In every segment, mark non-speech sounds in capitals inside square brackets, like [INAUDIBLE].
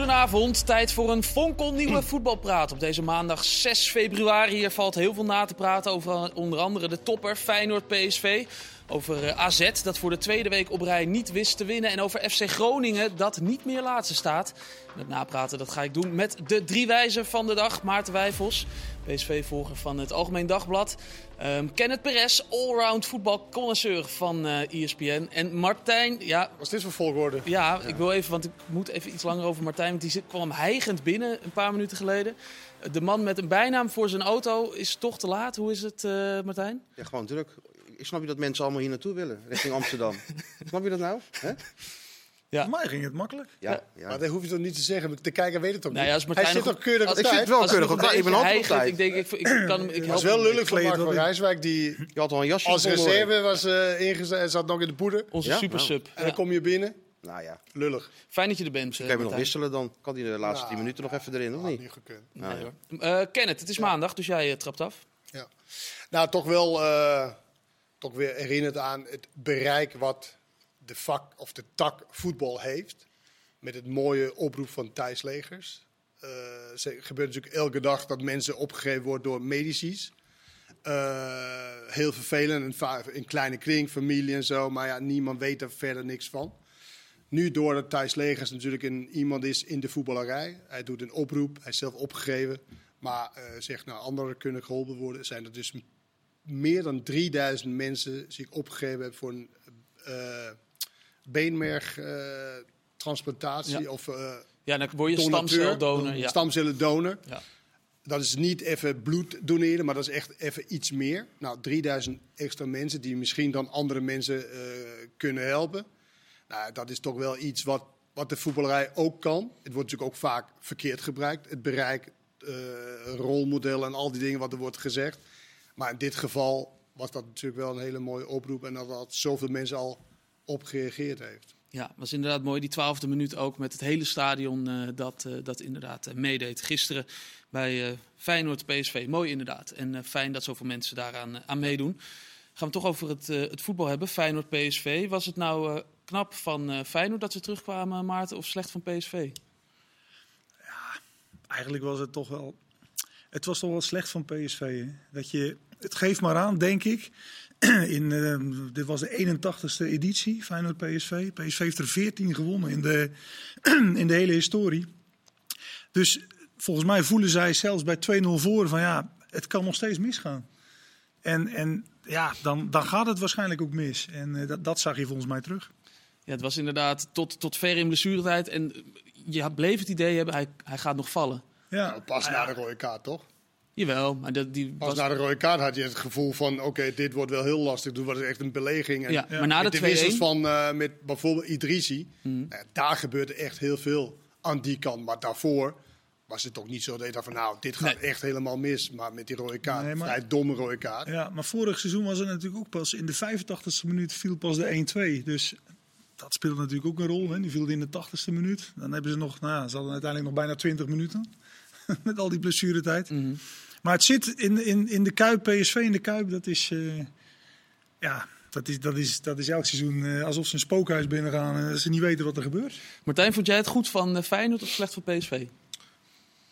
Goedenavond, tijd voor een fonkelnieuwe [CLEARS THROAT] voetbalpraat op deze maandag 6 februari. Hier valt heel veel na te praten over onder andere de topper Feyenoord-PSV. Over eh, AZ dat voor de tweede week op rij niet wist te winnen. En over FC Groningen dat niet meer laatste staat. Het napraten dat ga ik doen met de drie wijzen van de dag. Maarten Wijfels, PSV-volger van het Algemeen Dagblad. Um, Kenneth Perez, allround voetbalconnoisseur van uh, eh, ESPN. En Martijn, ja... Wat is dit voor volgorde? Ja, ik wil even, want ik moet even iets langer over Martijn. Want die kwam hijgend binnen een paar minuten geleden. De man met een bijnaam voor zijn auto is toch te laat. Hoe is het, uh, Martijn? Ja, gewoon druk. Ik snap je dat mensen allemaal hier naartoe willen, richting Amsterdam. [LAUGHS] snap je dat nou? Hè? Ja. Voor mij ging het makkelijk. Ja, ja. Maar dat hoef je toch niet te zeggen. De kijker weet het toch nou niet. Ja, hij zit toch keurig op Ik zit wel keurig op tijd. Ik ben altijd op tijd. Ik denk, ik, ik kan ik was wel lullig van Marco Rijswijk. Die je had al een jasje als reserve was uh, ingezet en zat nog in de poeder. Onze ja? super sub. En dan kom je binnen. Nou ja. Lullig. Fijn dat je er bent. Uh, kan je nog wisselen dan? Kan die de laatste 10 minuten nog even erin, of niet? niet gekund. Uh, Kenneth, het is maandag, dus jij trapt af. Ja. Nou, toch wel toch weer herinnerd aan het bereik wat de vak of de tak voetbal heeft. Met het mooie oproep van Thijs Legers. Uh, gebeurt natuurlijk elke dag dat mensen opgegeven worden door medici. Uh, heel vervelend, in kleine kring, familie en zo. Maar ja, niemand weet er verder niks van. Nu doordat Thijs Legers natuurlijk een, iemand is in de voetballerij. Hij doet een oproep, hij is zelf opgegeven. Maar uh, zegt, nou, anderen kunnen geholpen worden. Zijn er dus meer dan 3000 mensen zich opgegeven hebben voor een beenmergtransplantatie. Uh, of uh, ja, dan word je stamceldonor. Ja. Ja. Dat is niet even bloed doneren, maar dat is echt even iets meer. Nou, 3000 extra mensen die misschien dan andere mensen kunnen helpen. Nou, dat is toch wel iets wat, wat de voetballerij ook kan. Het wordt natuurlijk ook vaak verkeerd gebruikt. Het bereik, rolmodellen en al die dingen wat er wordt gezegd. Maar in dit geval was dat natuurlijk wel een hele mooie oproep en dat, dat zoveel mensen al op gereageerd heeft. Ja, was inderdaad mooi. Die twaalfde minuut ook met het hele stadion uh, dat, uh, dat inderdaad uh, meedeed. Gisteren bij Feyenoord PSV. Mooi inderdaad. En fijn dat zoveel mensen daaraan aan meedoen. Gaan we toch over het, het voetbal hebben. Feyenoord PSV. Was het nou knap van Feyenoord dat ze terugkwamen, Maarten, of slecht van PSV? Ja, eigenlijk was het toch wel het was toch wel slecht van PSV. Hè? Dat je, het geeft maar aan, denk ik. [CLEARS THROAT] In, uh, dit was de 81ste editie, Feyenoord PSV. PSV heeft er 14 gewonnen in de, [CLEARS THROAT] in de hele historie. Dus volgens mij voelen zij zelfs bij 2-0 voor van ja, het kan nog steeds misgaan. En, en ja, dan, dan gaat het waarschijnlijk ook mis. En uh, dat, dat zag je volgens mij terug. Ja, het was inderdaad tot, tot ver in blessuretijd. En je bleef het idee hebben, hij, hij gaat nog vallen. Ja. Nou, pas na de rode kaart, toch? Jawel, maar dat, die Pas na de rode kaart had je het gevoel van... oké, dit wordt wel heel lastig. Dit wordt echt een beleging. En ja, maar na de, de wissels van uh, met bijvoorbeeld Idrisi... Mm. Uh, daar gebeurde echt heel veel aan die kant. Maar daarvoor was het toch niet zo dat je dacht van... nou, dit gaat nee. echt helemaal mis. Maar met die rode kaart, nee, maar, vrij domme rode kaart. Ja, maar vorig seizoen was het natuurlijk ook pas... in de 85e minuut viel pas de 1-2. Dus dat speelde natuurlijk ook een rol. Hè. Die viel in de 80ste minuut. Dan hebben ze nog... Nou, ze hadden uiteindelijk nog bijna 20 minuten... [LAUGHS] met al die blessuretijd. Mm -hmm. Maar het zit in, in, in de Kuip, PSV in de Kuip, dat is... Uh, ja, dat is, dat, is, dat is elk seizoen uh, alsof ze een spookhuis binnengaan en ze niet weten wat er gebeurt. Martijn, vond jij het goed van uh, Feyenoord of slecht van PSV?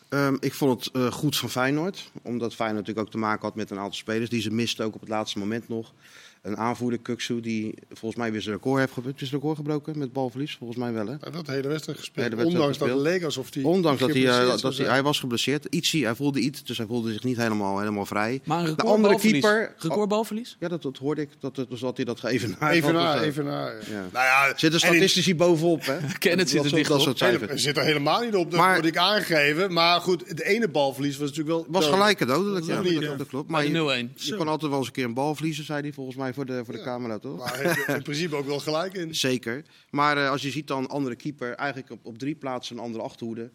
Um, ik vond het uh, goed van Feyenoord. Omdat Feyenoord natuurlijk ook te maken had met een aantal spelers die ze misten ook op het laatste moment nog een aanvoerder, Kuksu, die volgens mij weer zijn record heeft gebroken. Is record gebroken met balverlies? Volgens mij wel, hè? De hele wedstrijd gespeeld. Hele ondanks gespeeld. dat het leek alsof hij Ondanks dat, hij, uh, dat hij, hij was geblesseerd. Ietsie, hij voelde iets, dus hij voelde zich niet helemaal, helemaal vrij. Maar een de andere keeper... Record balverlies? Ja, dat, dat hoorde ik. Dat, dus dat hij dat even naar Even naar, even naar. Ja. Nou ja, zitten statistici bovenop, hè? [LAUGHS] Kenneth zit er dicht dat soort zit er helemaal niet op, dat maar, word ik aangegeven. Maar goed, het ene balverlies was natuurlijk wel... Was gelijk. Ja, ja, dat klopt. Maar 0-1. Je kan altijd wel eens een keer een bal verliezen, zei hij volgens mij voor de, voor de camera toch? Maar heeft in [LAUGHS] principe ook wel gelijk in. Zeker. Maar uh, als je ziet dan andere keeper, eigenlijk op, op drie plaatsen een andere achterhoede.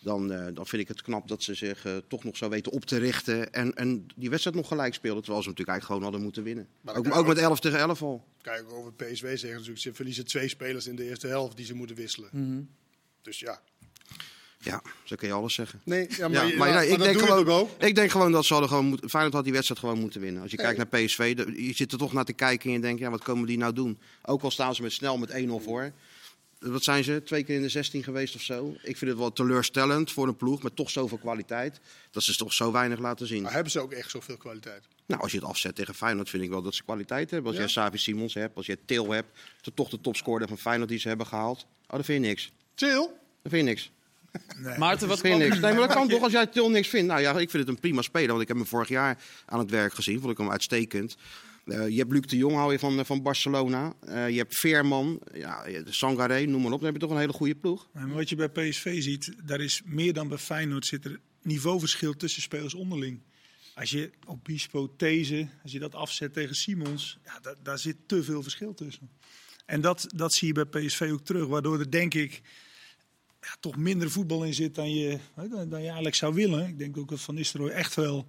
Dan, uh, dan vind ik het knap dat ze zich uh, toch nog zo weten op te richten. En, en die wedstrijd nog gelijk speelden. Terwijl ze natuurlijk eigenlijk gewoon hadden moeten winnen. Maar ook, ook met 11 tegen 11 al. Kijk, over PSV zeggen natuurlijk, ze verliezen twee spelers in de eerste helft die ze moeten wisselen. Mm -hmm. Dus ja, ja, zo kun je alles zeggen. Nee, ja, maar, ja, maar, ja, ik, denk gewoon, ook. ik denk gewoon dat ze hadden gewoon Feyenoord had die wedstrijd gewoon moeten winnen. Als je kijkt naar PSV, de, je zit er toch naar te kijken en je denkt, ja, wat komen die nou doen? Ook al staan ze met snel met 1-0 voor. wat zijn ze, twee keer in de 16 geweest of zo. Ik vind het wel teleurstellend voor een ploeg met toch zoveel kwaliteit. Dat ze toch zo weinig laten zien. Maar hebben ze ook echt zoveel kwaliteit? Nou, als je het afzet tegen Feyenoord, vind ik wel dat ze kwaliteit hebben. Als jij Savi Simons hebt, als jij Til hebt, toch de topscorer van Feyenoord die ze hebben gehaald. Oh, dan vind je niks. Chill. Dan vind je niks. Maarten, wat kwam- niks. Nee, maar dat kan toch als jij Til niks vindt. Nou ja, ik vind het een prima speler, want ik heb hem vorig jaar aan het werk gezien. Vond ik hem uitstekend. Eh, je hebt Luc de Jong, hou je van, eh, van Barcelona. Eh, je hebt Veerman, ja, Sangaré, noem maar op. Dan heb je toch een hele goede ploeg. Maar wat je bij PSV ziet, daar is meer dan bij Feyenoord zit er niveauverschil tussen spelers onderling. Als je op Bispo These, als je dat afzet tegen Simons, ja, da- daar zit te veel verschil tussen. En dat, dat zie je bij PSV ook terug, waardoor er denk ik ja, toch minder voetbal in zit dan je, dan, dan je eigenlijk zou willen. Ik denk ook dat Van Nistelrooy echt wel,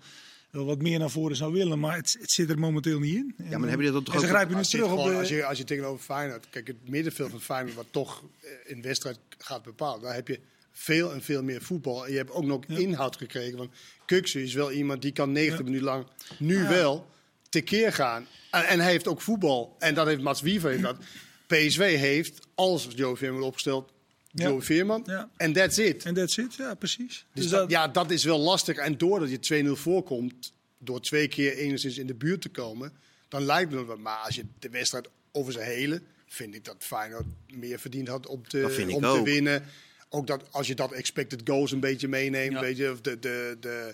wel wat meer naar voren zou willen, maar het, het zit er momenteel niet in. Ja, maar heb je dat toch en ze grijpen nu Als je, terug op de... als, je, als je tegenover Feyenoord... Kijk, het middenveld van Feyenoord, wat toch eh, in wedstrijd gaat bepalen... daar heb je veel en veel meer voetbal. En je hebt ook nog inhoud gekregen. Want Kuksu is wel iemand die kan 90 Ja. minuten lang nu wel tekeer gaan. En, en hij heeft ook voetbal. En dat heeft Mats Wiever dat. [CLEARS THROAT] PSV heeft, als Joe Veerman opgesteld, Ja. Joe Veerman. Ja. En that's it. En that's it, ja precies. Dus Dus dat, dat, ja, dat is wel lastig. En doordat je 2-0 voorkomt, door twee keer enigszins in de buurt te komen, dan lijkt het wat. Maar als je de wedstrijd over zijn hele, vind ik dat Feyenoord meer verdiend had om te, om te winnen. Ook dat als je dat expected goals een beetje meeneemt, Ja. weet je, of de, de, de,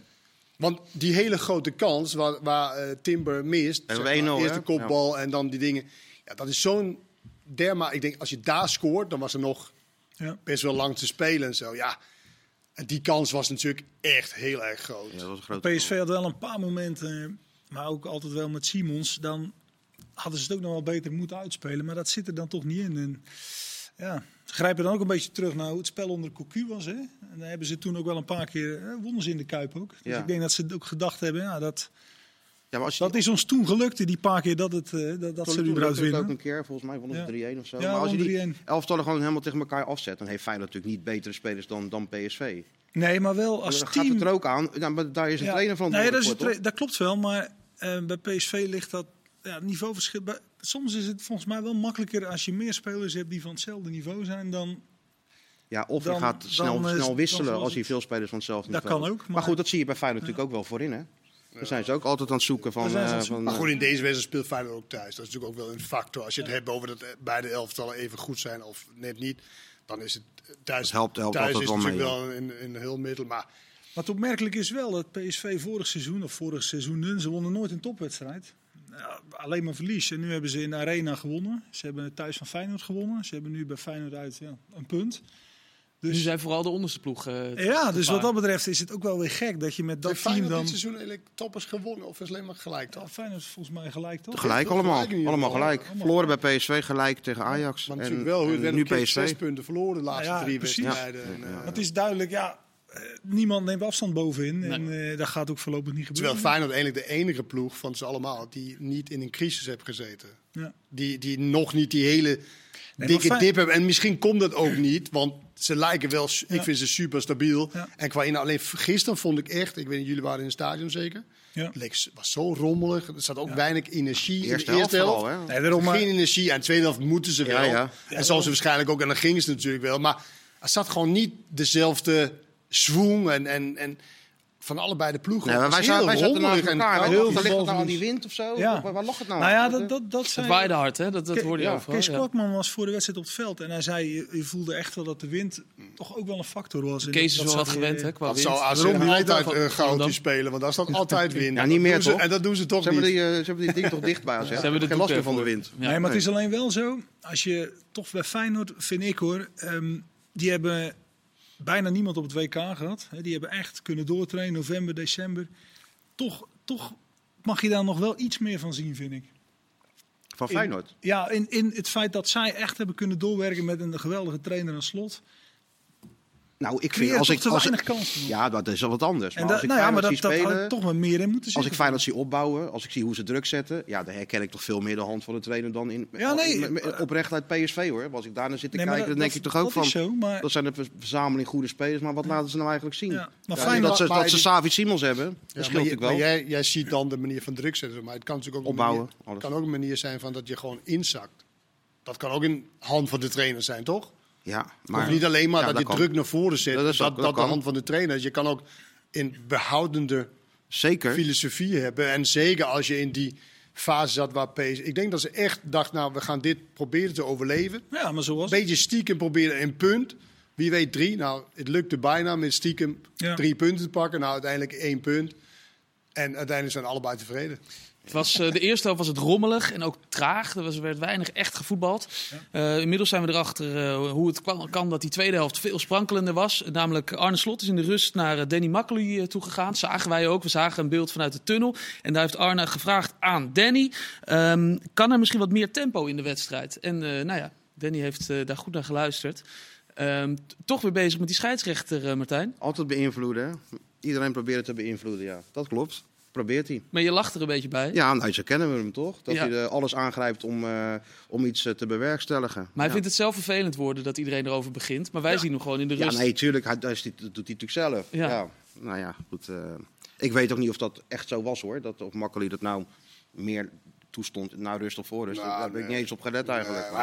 want die hele grote kans waar, waar eh, Timber mist, En zeg we 1-0, maar, eerst hè? de kopbal en dan die dingen. Ja, dat is zo'n derma. Ik denk als je daar scoort, dan was er nog ja. best wel lang te spelen en zo. Ja, en die kans was natuurlijk echt heel erg groot. Ja, dat was een grote PSV had wel een paar momenten, maar ook altijd wel met Simons. Dan hadden ze het ook nog wel beter moeten uitspelen, maar dat zit er dan toch niet in. En ja, ze grijpen dan ook een beetje terug naar hoe het spel onder Cocu was. Hè? En dan hebben ze toen ook wel een paar keer, eh, wonnen ze in de Kuip ook. Dus Ja. ik denk dat ze ook gedacht hebben, ja, dat, Ja, maar als je, dat is ons toen gelukt, die paar keer dat, het, eh, dat, dat ze het winnen. ook een keer, volgens mij Ja. 3-1 of zo. Ja, maar als je die 3-1. elftallen gewoon helemaal tegen elkaar afzet, dan heeft Feyenoord natuurlijk niet betere spelers dan, dan PSV. Nee, maar wel als dan team... gaat het er ook aan. Maar daar is een Ja. trainer van. Nee, dat, is tra- dat klopt wel, maar eh, bij PSV ligt dat ja, niveauverschil. Bij, soms is het volgens mij wel makkelijker als je meer spelers hebt die van hetzelfde niveau zijn dan. Ja, of Dan- je gaat snel, dan, eh, snel wisselen als je veel spelers van hetzelfde Dat niveau kan hebt. ook, Maar, maar- goed, dat zie je bij Feyenoord natuurlijk ook wel voorin. Hè? Daar zijn ze ook altijd aan het zoeken van. Eh, het zoeken. van, Maar eh, goed, in deze wedstrijd speelt Feyenoord ook thuis. Dat is natuurlijk ook wel een factor. Als je het hebt over dat eh, beide elftallen even goed zijn of net niet, dan is het eh, thuis. Het helpt- helpt thuis altijd is wel natuurlijk mee, wel een, een heel middel. Maar Wat opmerkelijk is wel dat PSV vorig seizoen, of vorig seizoen, ze wonnen nooit een topwedstrijd. Alleen maar verlies. En nu hebben ze in de Arena gewonnen. Ze hebben thuis van Feyenoord gewonnen. Ze hebben nu bij Feyenoord uit ja, een punt. Nu Dus, zijn vooral de onderste ploeg. eh, ja, dus wat dat betreft is het ook wel weer gek dat je met dat team Feyenoord dan... dit seizoen eigenlijk toppers gewonnen of is alleen maar gelijk Ja, toch? Feyenoord is volgens mij gelijk toch? Gelijk allemaal. Gelijk Allemaal gelijk. Allemaal Verloren bij PSV, gelijk tegen Ajax. Maar en, natuurlijk wel, en nu nu PSV. zes punten verloren de laatste Ja, drie precies. wedstrijden. En, eh, Het is duidelijk, ja, eh, niemand neemt afstand bovenin. En eh, dat gaat ook voorlopig niet Terwijl gebeuren. Feyenoord eigenlijk de enige ploeg van ze allemaal die niet in een crisis heeft gezeten. Ja. Die, die nog niet die hele dikke dip hebben. En misschien komt dat ook niet, want ze lijken wel, ik vind ze super stabiel. Ja. En qua inhoud, alleen gisteren vond ik echt, ik weet niet, jullie waren in het stadion zeker? Ja. Het leek- was zo rommelig, er zat ook weinig energie De in eerste de eerste helft helft. vooral, hè? Nee, daarom maar, Geen energie, en de tweede helft moeten ze Ja, wel. ja. En zoals ze waarschijnlijk ook, en dan gingen ze natuurlijk wel. Maar er zat gewoon niet dezelfde zwoeng en, en, en van allebei de ploegen. Nee, maar Het wij, zaten, wij zaten naast en elkaar. heel ligt het nou aan die wind of zo? Ja. Waar, waar lag het nou nou ja, dat, dat, dat Het zei... waaide hard, hè? Dat, dat hoorde je ja, overal. Kees ja. Kwakman was voor de wedstrijd op het veld en hij zei, je, je voelde echt wel dat de wind toch ook wel een factor was. En Kees is dat wel wat gewend, hè? Qua Dat wind. zou AZ Waarom niet? altijd dan- spelen, want daar staat altijd wind. [LAUGHS] Ja, En niet dat meer, doen ze- toch? En dat doen ze toch Ze hebben, niet. die, eh, ze hebben die ding toch dichtbij als Ze hebben de Geen last meer van de wind. Ja. nee, maar het is alleen wel zo, als je toch bij Feyenoord, vind ik hoor, ehm, die hebben bijna niemand op het WK gehad. Hè, die hebben echt kunnen doortrainen, november, december. Toch, toch mag je daar nog wel iets meer van zien, vind ik. Van Feyenoord. Ja, in, in het feit dat zij echt hebben kunnen doorwerken met een geweldige trainer en slot. Nou, ik vind als ik. te Als ik weinig kansen. ja, dat is wel wat anders. en Maar dat, als ik nou ja, maar dat, dat had spelen, toch wel meer in moeten als zitten. ik Feyenoord zie opbouwen, als ik zie hoe ze druk zetten, ja, dan herken ik toch veel meer de hand van de trainer dan in, Ja, nee, oprecht uit PSV hoor. Als ik daar naar zit te Nee, kijken, dan denk dat- ik toch ook dat van, is zo, maar- dat zijn een ver- verzameling goede spelers, maar wat laten ze nou eigenlijk zien? Ja, maar Ja, Feyenoord- dat ze, dat ze die- Savi Simons hebben, dat scheelt natuurlijk wel. Maar jij, jij ziet dan de manier van druk zetten. Maar het kan natuurlijk ook Opbouwen, alles. kan ook een manier zijn van dat je gewoon inzakt. Dat kan ook een hand van de trainer zijn, toch? Ja, Maar niet alleen maar Ja, dat, dat je kan. druk naar voren zet, Dat dat, is dat, de kan. hand van de trainer is. Je kan ook in behoudende zeker. filosofie hebben. En zeker als je in die fase zat waar PS... Ik denk dat ze echt dacht, nou, we gaan dit proberen te overleven. Ja, maar zo was het. beetje stiekem proberen een punt. Wie weet drie. Nou, het lukte bijna met stiekem Ja. drie punten te pakken. Nou, uiteindelijk één punt. En uiteindelijk zijn allebei tevreden. Het was, eh, de eerste helft was het rommelig en ook traag. Er was, werd weinig echt gevoetbald. Eh, inmiddels zijn we erachter eh, hoe het kwam- kan dat die tweede helft veel sprankelender was. Namelijk Arne Slot is in de rust naar Danny Makkely toegegaan. Zagen wij ook. We zagen een beeld vanuit de tunnel. En daar heeft Arne gevraagd aan Danny. ehm, kan er misschien wat meer tempo in de wedstrijd? En eh, nou ja, Danny heeft eh, daar goed naar geluisterd. Ehm, toch weer bezig met die scheidsrechter, eh, Martijn. Altijd beïnvloeden. hè. Iedereen probeert het te beïnvloeden, ja. Dat klopt. Probeert hij. Maar je lacht er een beetje bij. Ja, nou, zo kennen we hem toch? Dat Ja. hij er alles aangrijpt om, eh, om iets eh, te bewerkstelligen. Maar hij ja. vindt het zelf vervelend worden dat iedereen erover begint. Maar wij zien hem gewoon in de Ja, rust. nee, tuurlijk. Hij, dat doet hij natuurlijk zelf. Ja. Ja. Nou ja, goed. eh, ik weet ook niet of dat echt zo was hoor. Dat, of Makkely dat nou meer toestond na rust of voor rust. Nou, Daar heb ik nee. niet eens op gelet eigenlijk. Eh,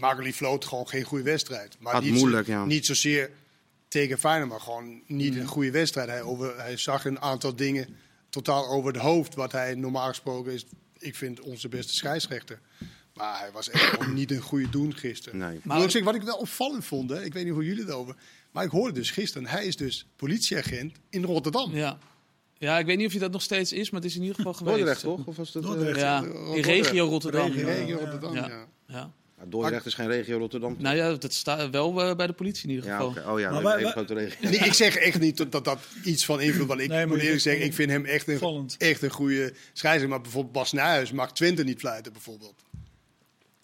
hij, floot gewoon geen goede wedstrijd. Maar niet, moeilijk, ja. Niet zozeer tegen Feyenoord, maar gewoon niet een goede wedstrijd. Hij, over, hij zag een aantal dingen totaal over het hoofd. Wat hij normaal gesproken is, ik vind, onze beste scheidsrechter. Maar hij was echt niet een goede doen gisteren. Nee. Maar Maar- ik zeg, wat ik wel opvallend vond, hè, ik weet niet hoe jullie het over... Maar ik hoorde dus gisteren, hij is dus politieagent in Rotterdam. Ja. ja, ik weet niet of hij dat nog steeds is, maar het is in ieder geval geweest. Dordrecht toch? Of was dat, eh. Ja, in regio Rotterdam. Regio Rotterdam, Ja. ja. Ja. Ja, Dordrecht is geen regio Rotterdam. Nou ja, dat staat wel eh, bij de politie in ieder Ja, geval. oké. Oh ja, Maar wij- grote regio. Nee, ik zeg echt niet dat dat, dat iets van invloed. Want ik Nee, moet eerlijk zeggen, ik vind hem echt een, echt een goede scheidsrechter. Maar bijvoorbeeld Bas Nijhuis mag Twente niet fluiten, bijvoorbeeld.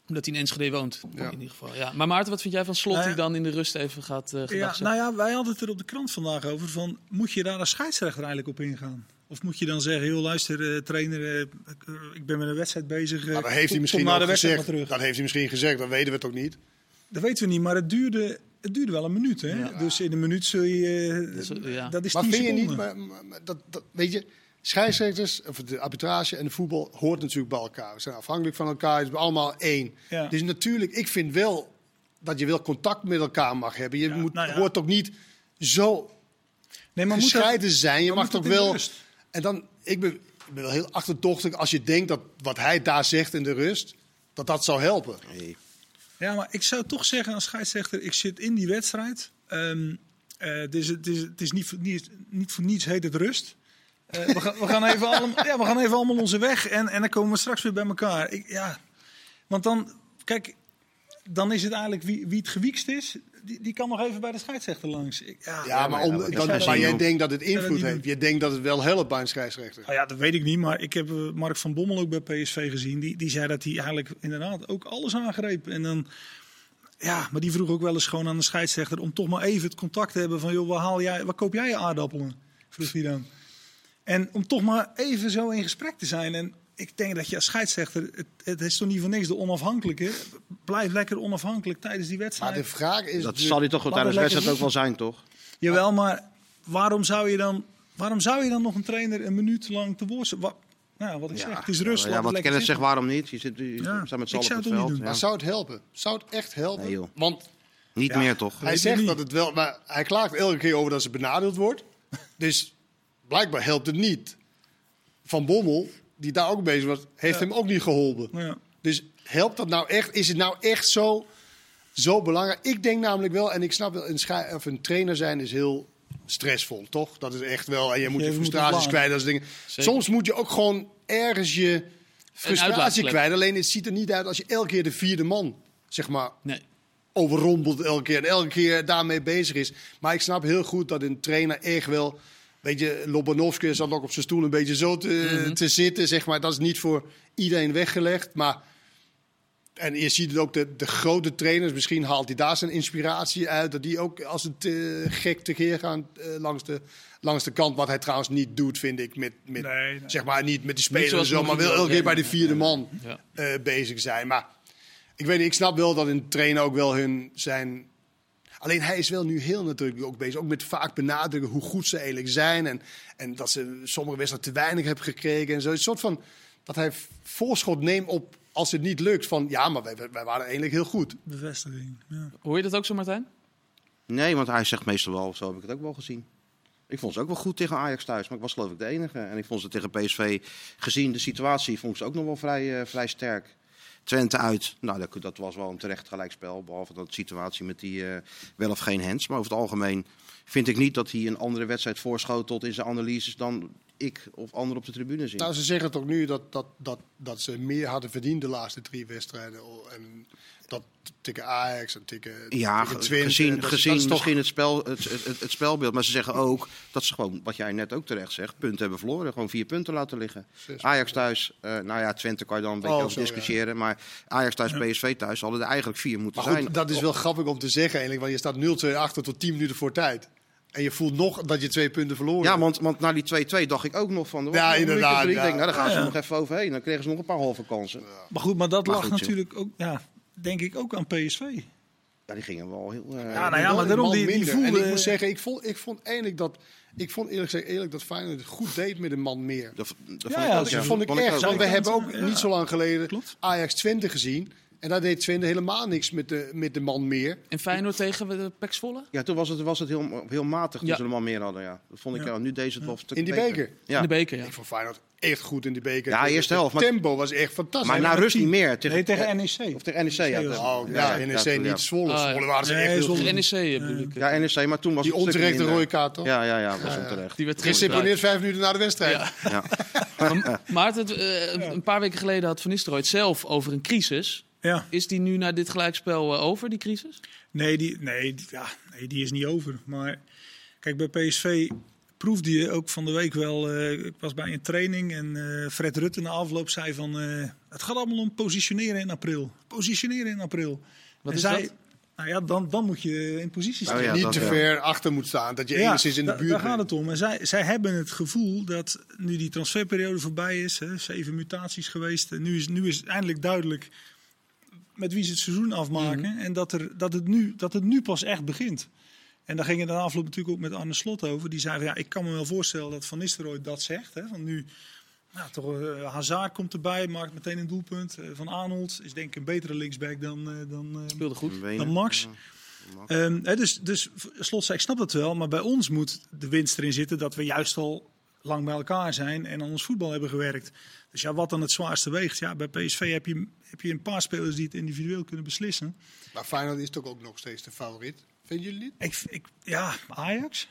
Omdat hij in Enschede woont, Ja. in ieder geval. Ja. Maar Maarten, wat vind jij van Slot Nou ja. die dan in de rust even gaat eh Ja, nou ja, wij hadden het er op de krant vandaag over. Van, moet je daar als scheidsrechter eigenlijk op ingaan? Of moet je dan zeggen, heel luister, eh, trainer, eh, ik- ben met een wedstrijd bezig. eh, Maar dat heeft hij misschien kom na de wedstrijd gezegd. terug. Dat heeft hij misschien gezegd, dat weten we toch niet. Dat weten we niet, maar het duurde, het duurde wel een minuut. Hè? Ja. Dus in een minuut zul je... eh, Dat is- ja. Dat is Maar 10 vind je niet, maar, maar- maar dat, dat, weet je, scheidsrechters, of de arbitrage en de voetbal hoort natuurlijk bij elkaar. We zijn afhankelijk van elkaar, het is allemaal één. Ja. Dus natuurlijk, ik vind wel dat je wel contact met elkaar mag hebben. Je Ja, moet, nou ja. hoort toch niet zo nee, maar moet dat- zijn. Je mag toch wel. rust? En dan, ik ben, ik ben wel heel achterdochtig als je denkt dat wat hij daar zegt in de rust, dat dat zou helpen. Nee. Ja, maar ik zou toch zeggen als scheidsrechter, ik zit in die wedstrijd. Ehm, eh, dus het is, het is niet, voor- niet, niet voor niets heet het rust. Eh, we, gaan, we, gaan even allemaal, ja, we gaan even allemaal onze weg en, en dan komen we straks weer bij elkaar. Ik, ja, want dan, kijk, dan is het eigenlijk wie, wie het gewiekst is, die, die kan nog even bij de scheidsrechter langs. Ik, ja, Ja, maar, om, maar jij denkt dat het invloed heeft. Je denkt dat het wel helpt bij een scheidsrechter. Nou ja, dat weet ik niet, maar ik heb eh, Mark van Bommel ook bij PSV gezien. Die, die zei dat hij eigenlijk inderdaad ook alles aangreep. En dan, ja, maar die vroeg ook wel eens gewoon aan de scheidsrechter om toch maar even het contact te hebben van, joh, waar, haal jij, waar koop jij je aardappelen? Vroeg hij dan. En om toch maar even zo in gesprek te zijn. En ik denk dat je als scheidsrechter, het, het is toch niet voor niks de onafhankelijke. Blijf lekker onafhankelijk tijdens die Maar wedstrijd. de vraag is. Dat natuurlijk- zal hij toch tijdens de het wedstrijd ook wel zijn, toch? Jawel, maar waarom zou je dan, waarom zou je dan nog een trainer een minuut lang te woord Wat, nou, wat ik zeg, het is rust. Ja, lekker Kenneth zegt, waarom niet? Je zit, je Ja, staat met z'n ik allen zou op het veld. doen. ja. Maar zou het helpen? Zou het echt helpen? Nee, joh. Want Niet Ja. meer, toch? hij zegt dat het wel. Maar hij klaagt elke keer over dat ze benadeeld wordt. Dus blijkbaar helpt het niet. Van Bommel, die daar ook bezig was, heeft hem ook niet geholpen. Ja. Dus helpt dat nou echt? Is het nou echt zo, zo belangrijk? Ik denk namelijk wel, en ik snap wel, een, of een trainer zijn is heel stressvol, toch? Dat is echt wel. En je moet Je frustraties kwijt. Dat soort dingen. Zeker. Soms moet je ook gewoon ergens je frustratie kwijt. Alleen het ziet er niet uit als je elke keer de vierde man, zeg maar, Nee. overrompelt elke keer. En elke keer daarmee bezig is. Maar ik snap heel goed dat een trainer echt wel... Weet je, Lobanovski zat ook op zijn stoel een beetje zo te, te zitten. Zeg maar. Dat is niet voor iedereen weggelegd. Maar... En je ziet het ook, de, de grote trainers, misschien haalt hij daar zijn inspiratie uit. Dat die ook als het eh, gek tekeer gaan eh, langs, de, langs de kant. Wat hij trouwens niet doet, vind ik. Met, met, Nee, nee. Zeg maar niet met de spelers en zo, maar wel Mourinho elke keer bij de vierde man Ja. eh, bezig zijn. Maar ik weet niet, ik snap wel dat een trainer ook wel hun zijn. Alleen hij is wel nu heel natuurlijk ook bezig. Ook met vaak benadrukken hoe goed ze eigenlijk zijn. En, en dat ze sommige wedstrijden te weinig hebben gekregen. En zo. Een soort van dat hij voorschot neemt op als het niet lukt, van ja, maar wij, wij waren eigenlijk heel goed. Bevestiging. Ja. Hoor je dat ook zo, Martijn? Nee, want hij zegt meestal wel, zo heb ik het ook wel gezien. Ik vond ze ook wel goed tegen Ajax thuis, maar ik was geloof ik de enige. En ik vond ze tegen PSV, gezien de situatie, vond ik ze ook nog wel vrij, eh, vrij sterk. Twente uit, nou dat, was wel een terecht gelijkspel. Behalve dat situatie met die eh, wel of geen hands. Maar over het algemeen vind ik niet dat hij een andere wedstrijd voorschotelt in zijn analyses dan ik of anderen op de tribune zien. Nou, ze zeggen toch nu dat, dat, dat, dat ze meer hadden verdiend de laatste drie wedstrijden. En dat tegen Ajax en tegen, Ja, Twente. gezien, dat, gezien dat is toch het, spel, het, het, het spelbeeld. Maar ze zeggen ook dat ze gewoon, wat jij net ook terecht zegt, punten hebben verloren. Gewoon vier punten laten liggen. Ajax thuis, eh, nou ja, Twente kan je dan een beetje Oh, over zo, ja. discussiëren. Maar Ajax thuis, PSV thuis, hadden er eigenlijk vier moeten Maar goed, zijn. dat is wel grappig om te zeggen eigenlijk, want je staat 0-2 achter tot 10 minuten voor tijd. En je voelt nog dat je twee punten verloren Ja, hebt. want, want na die 2-2 dacht ik ook nog van... was Ja, inderdaad, ja. Ik denk, nou, daar gaan ze Ja. nog even overheen. Dan kregen ze nog een paar halve kansen. Maar goed, maar dat Maar lag goed, natuurlijk ook, ja, denk ik ook aan PSV. Ja, die gingen wel heel... eh, Ja, nou ja, maar daarom, die, die voelde... En ik moet zeggen, ik vond, ik vond eigenlijk dat... Ik vond eerlijk gezegd eerlijk dat Feyenoord het goed deed met een man meer. dat, dat vond Ja, ik ja, dat vond ik Vond echt. Want we hebben ook Ja. niet zo lang geleden Klopt. Ajax Twente gezien. En daar deed Twente helemaal niks met de, met de man meer. En Feyenoord tegen de Pek Zwolle? Ja, toen was het, was het heel, heel matig toen Ja. ze er maar meer hadden. Ja. Dat vond ik, Ja. ja. nu deze het wel een stuk In die beker? Ja. In de beker, ja. Ik vond Feyenoord echt goed in die beker. Ja, eerste helft, maar- tempo was echt fantastisch. Maar na rust niet meer. Tegen, Nee, tegen NEC. Of tegen NEC, ja. NEC. Oh, ja, NEC niet Zwolle. Ah, ja. Zwolle waren ze Nee, echt heel. NEC eh, bedoel ik. Ja, NEC, maar toen was Die onterechte rode kaart, toch? Ja, ja, ja, dat was onterecht. Die werd Geseponeerd vijf minuten na de wedstrijd. Ja. Ja. [LAUGHS] Maar Maarten, eh, een paar weken geleden had Van Nistelrooy het zelf over een crisis. Ja. Is die nu na dit gelijkspel eh, over, die crisis? Nee, die, nee, die- ja, nee, die is niet over. Maar kijk, bij PSV proefde je ook van de week wel. eh, ik was bij een training en eh, Fred Rutte na afloop zei van... eh, het gaat allemaal om positioneren in april. Positioneren in april. Wat en is zij, dat? Nou ja, dan, dan moet je in positie staan. Oh ja, niet te ver achter moet staan. Dat je Ja, enigszins in de buurt Daar gaat het om. En zij, zij hebben het gevoel dat nu die transferperiode voorbij is, hè, zeven mutaties geweest, en nu is, nu is eindelijk duidelijk met wie ze het seizoen afmaken. En dat, er, dat, het nu, dat het nu pas echt begint. En daar ging het de afloop natuurlijk ook met Arne Slot over. Die zei van, ja, ik kan me wel voorstellen dat Van Nistelrooy dat zegt. Hè, van nu, nou, toch, eh, Hazard komt erbij, maakt meteen een doelpunt. Eh, van Arnold is denk ik een betere linksback dan, eh, dan, eh, Speelde goed. Dan Max. Ehm, hè, dus, dus slot zei, ik snap dat wel, maar bij ons moet de winst erin zitten dat we juist al lang bij elkaar zijn en aan ons voetbal hebben gewerkt. Dus ja, wat dan het zwaarste weegt? Ja, bij PSV heb je, heb je een paar spelers die het individueel kunnen beslissen. Maar Feyenoord is toch ook nog steeds de favoriet. Vinden jullie niet? Ik, ik, ja, Ajax.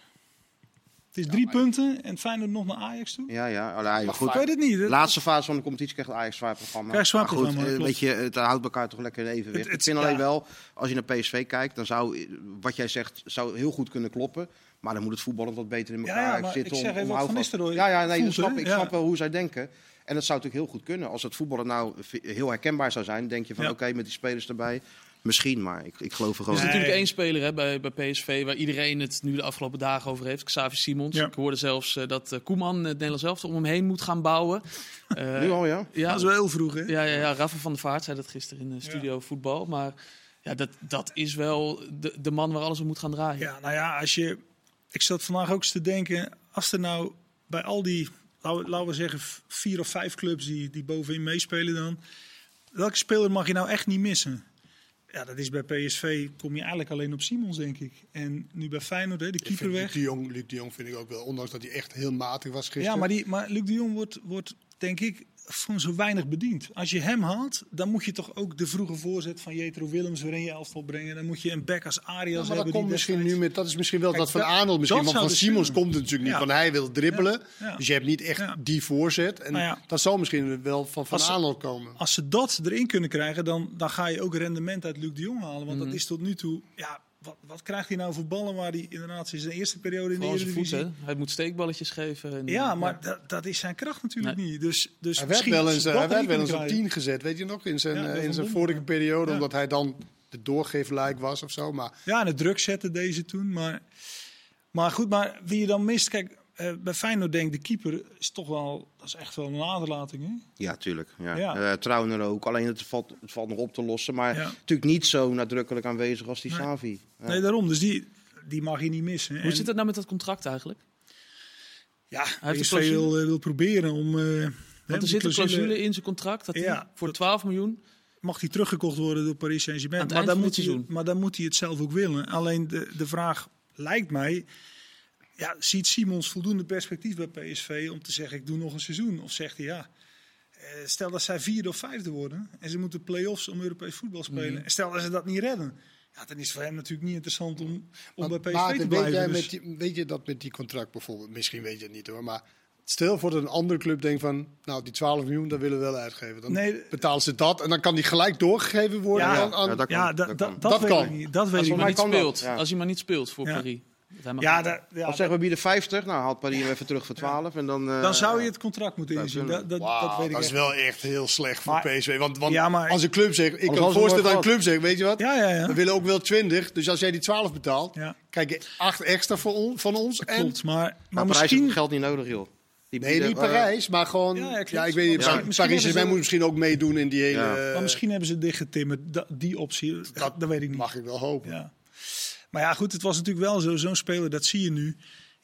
Het is drie punten en Feyenoord nog naar Ajax toe. Ja, ja. Allee, goed. Ik weet het niet. hè. Laatste fase van de competitie krijgt Ajax zwaar programma. Krijgt zwaar Maar goed, programma, eh, weet je, het houdt elkaar toch lekker in evenwicht. Het- het- ik vind alleen ja. wel, als je naar PSV kijkt, dan zou, wat jij zegt, zou heel goed kunnen kloppen. Maar dan moet het voetbal wat beter in elkaar ja, maar zitten. ik zeg om, even om wat Van Ja, ja, nee, voelt, snap, ik Ja. snap wel hoe zij denken. En dat zou natuurlijk heel goed kunnen. Als het voetballen nou heel herkenbaar zou zijn, denk je van Ja. oké, met die spelers erbij. Misschien, maar ik, ik geloof er Er gewoon is in. Nee. natuurlijk één speler hè, bij, bij PSV waar iedereen het nu de afgelopen dagen over heeft. Xavi Simons. Ja. Ik hoorde zelfs eh, dat eh, Koeman het Nederlands zelf om hem heen moet gaan bouwen. Eh, [LAUGHS] Nu al, ja? ja, Dat is wel heel vroeg, hè? ja, ja, ja, Rafa van der Vaart zei dat gisteren in de studio voetbal. Maar ja, dat, dat is wel de, de man waar alles om moet gaan draaien. Ja, nou ja, als je. Ik zat vandaag ook eens te denken. Als er nou bij al die. Laten we, zeggen vier of vijf clubs die, die bovenin meespelen dan. Welke speler mag je nou echt niet missen? Ja, dat is bij PSV. Kom je eigenlijk alleen op Simons, denk ik. En nu bij Feyenoord, hè, de keeper vind Luc weg. de, Jong, Luc de Jong vind ik ook wel, ondanks dat hij echt heel matig was gisteren. Ja, maar, die, maar Luc de Jong wordt, wordt denk ik gewoon zo weinig bediend. Als je hem haalt, dan moet je toch ook de vroege voorzet van Jetro Willems weer in je elftal brengen. Dan moet je een back als Arias dat hebben. die misschien nu met, dat is misschien wel Kijk, dat van dat- Arnold misschien, dat want van dus Simons kunnen. komt het natuurlijk niet, Ja. want hij wil dribbelen. Ja. Dus je hebt niet echt die voorzet. En Nou ja. dat zal misschien wel van Van Arnold komen. Als ze dat erin kunnen krijgen, dan, dan ga je ook rendement uit Luc de Jong halen. Want Mhm. dat is tot nu toe... Ja, wat, wat krijgt hij nou voor ballen waar hij inderdaad in zijn eerste periode in de Vooral Eredivisie... voeten. Hij moet steekballetjes geven. En, Ja, maar dat, dat is zijn kracht natuurlijk Nee. niet. Dus, dus Hij werd wel eens, eh, hij werd wel eens op kunnen 10 gezet, weet je nog, in zijn, Ja, eh, in zijn vorige periode, Ja. omdat hij dan de doorgeefluik was of zo. Maar. Ja, en het druk zetten deze toen. Maar, maar goed, maar wie je dan mist... Kijk, eh, bij Feyenoord denk ik, de keeper is toch wel... Dat is echt wel een aderlating, hè? Ja, tuurlijk. Ja. Ja. Eh, ook. Alleen het valt, het valt nog op te lossen. Maar Ja. natuurlijk niet zo nadrukkelijk aanwezig als die Nee. Savi. Ja. Nee, daarom. Dus die, die mag je niet missen. Hoe En- zit het nou met dat contract eigenlijk? Ja, heeft PSV een clausule. wil, eh, wil proberen om... eh, Want er zit een clausule in zijn contract dat hij voor 12 miljoen. mag hij teruggekocht worden door Paris Saint-Germain. Maar, dan moet hij- seizoen. maar dan moet hij het zelf ook willen. Alleen de, de vraag lijkt mij... Ja, ziet Simons voldoende perspectief bij PSV om te zeggen... ik doe nog een seizoen? Of zegt hij ja... eh, Stel dat zij vierde of vijfde worden en ze moeten play-offs om Europees voetbal spelen. Mhm. En stel dat ze dat niet redden. Ja, dan is het voor hem natuurlijk niet interessant om, om bij PSV Maarten, te weet, blijven. jij Dus- met die, weet je dat met die contract bijvoorbeeld? Misschien weet je het niet hoor, maar stel voor dat een andere club denkt van, nou die 12 miljoen, dat willen we wel uitgeven. Dan Nee. betalen ze dat en dan kan die gelijk doorgegeven worden Ja, aan, aan- ja, dat kan. ja, dat da- kan. dat, Dat weet kan. ik niet. Dat weet Als ik maar niet. speelt. ja. Als hij maar niet speelt voor Ja. Paris. Ja, Of zeggen we bieden 50, nou haalt Paris hem even terug voor 12 en dan... eh, dan zou je het contract moeten inzien. Dat, dat, Wauw, dat weet ik dat is wel echt heel slecht voor Maar- PSV. Want, want Ja, maar- als een club zegt, ik kan voorstellen dat een club zegt, weet je wat? Ja, ja, ja. We willen ook wel 20, dus als jij die 12 betaalt, Ja. krijg je 8 extra voor on- van ons. En, Klopt, maar, maar, Maar Parijs misschien... geld niet nodig, joh. Die nee, niet eh, Parijs, maar gewoon, Ja, ja, ja, klopt. ik weet niet, Ja. Parijs moet misschien ook meedoen in die hele... Ja. eh, Maar misschien hebben ze dichtgetimmerd, die optie. Dat, dat weet ik niet. mag ik wel hopen. Ja. Maar ja, goed, het was natuurlijk wel zo. Zo'n speler, dat zie je nu.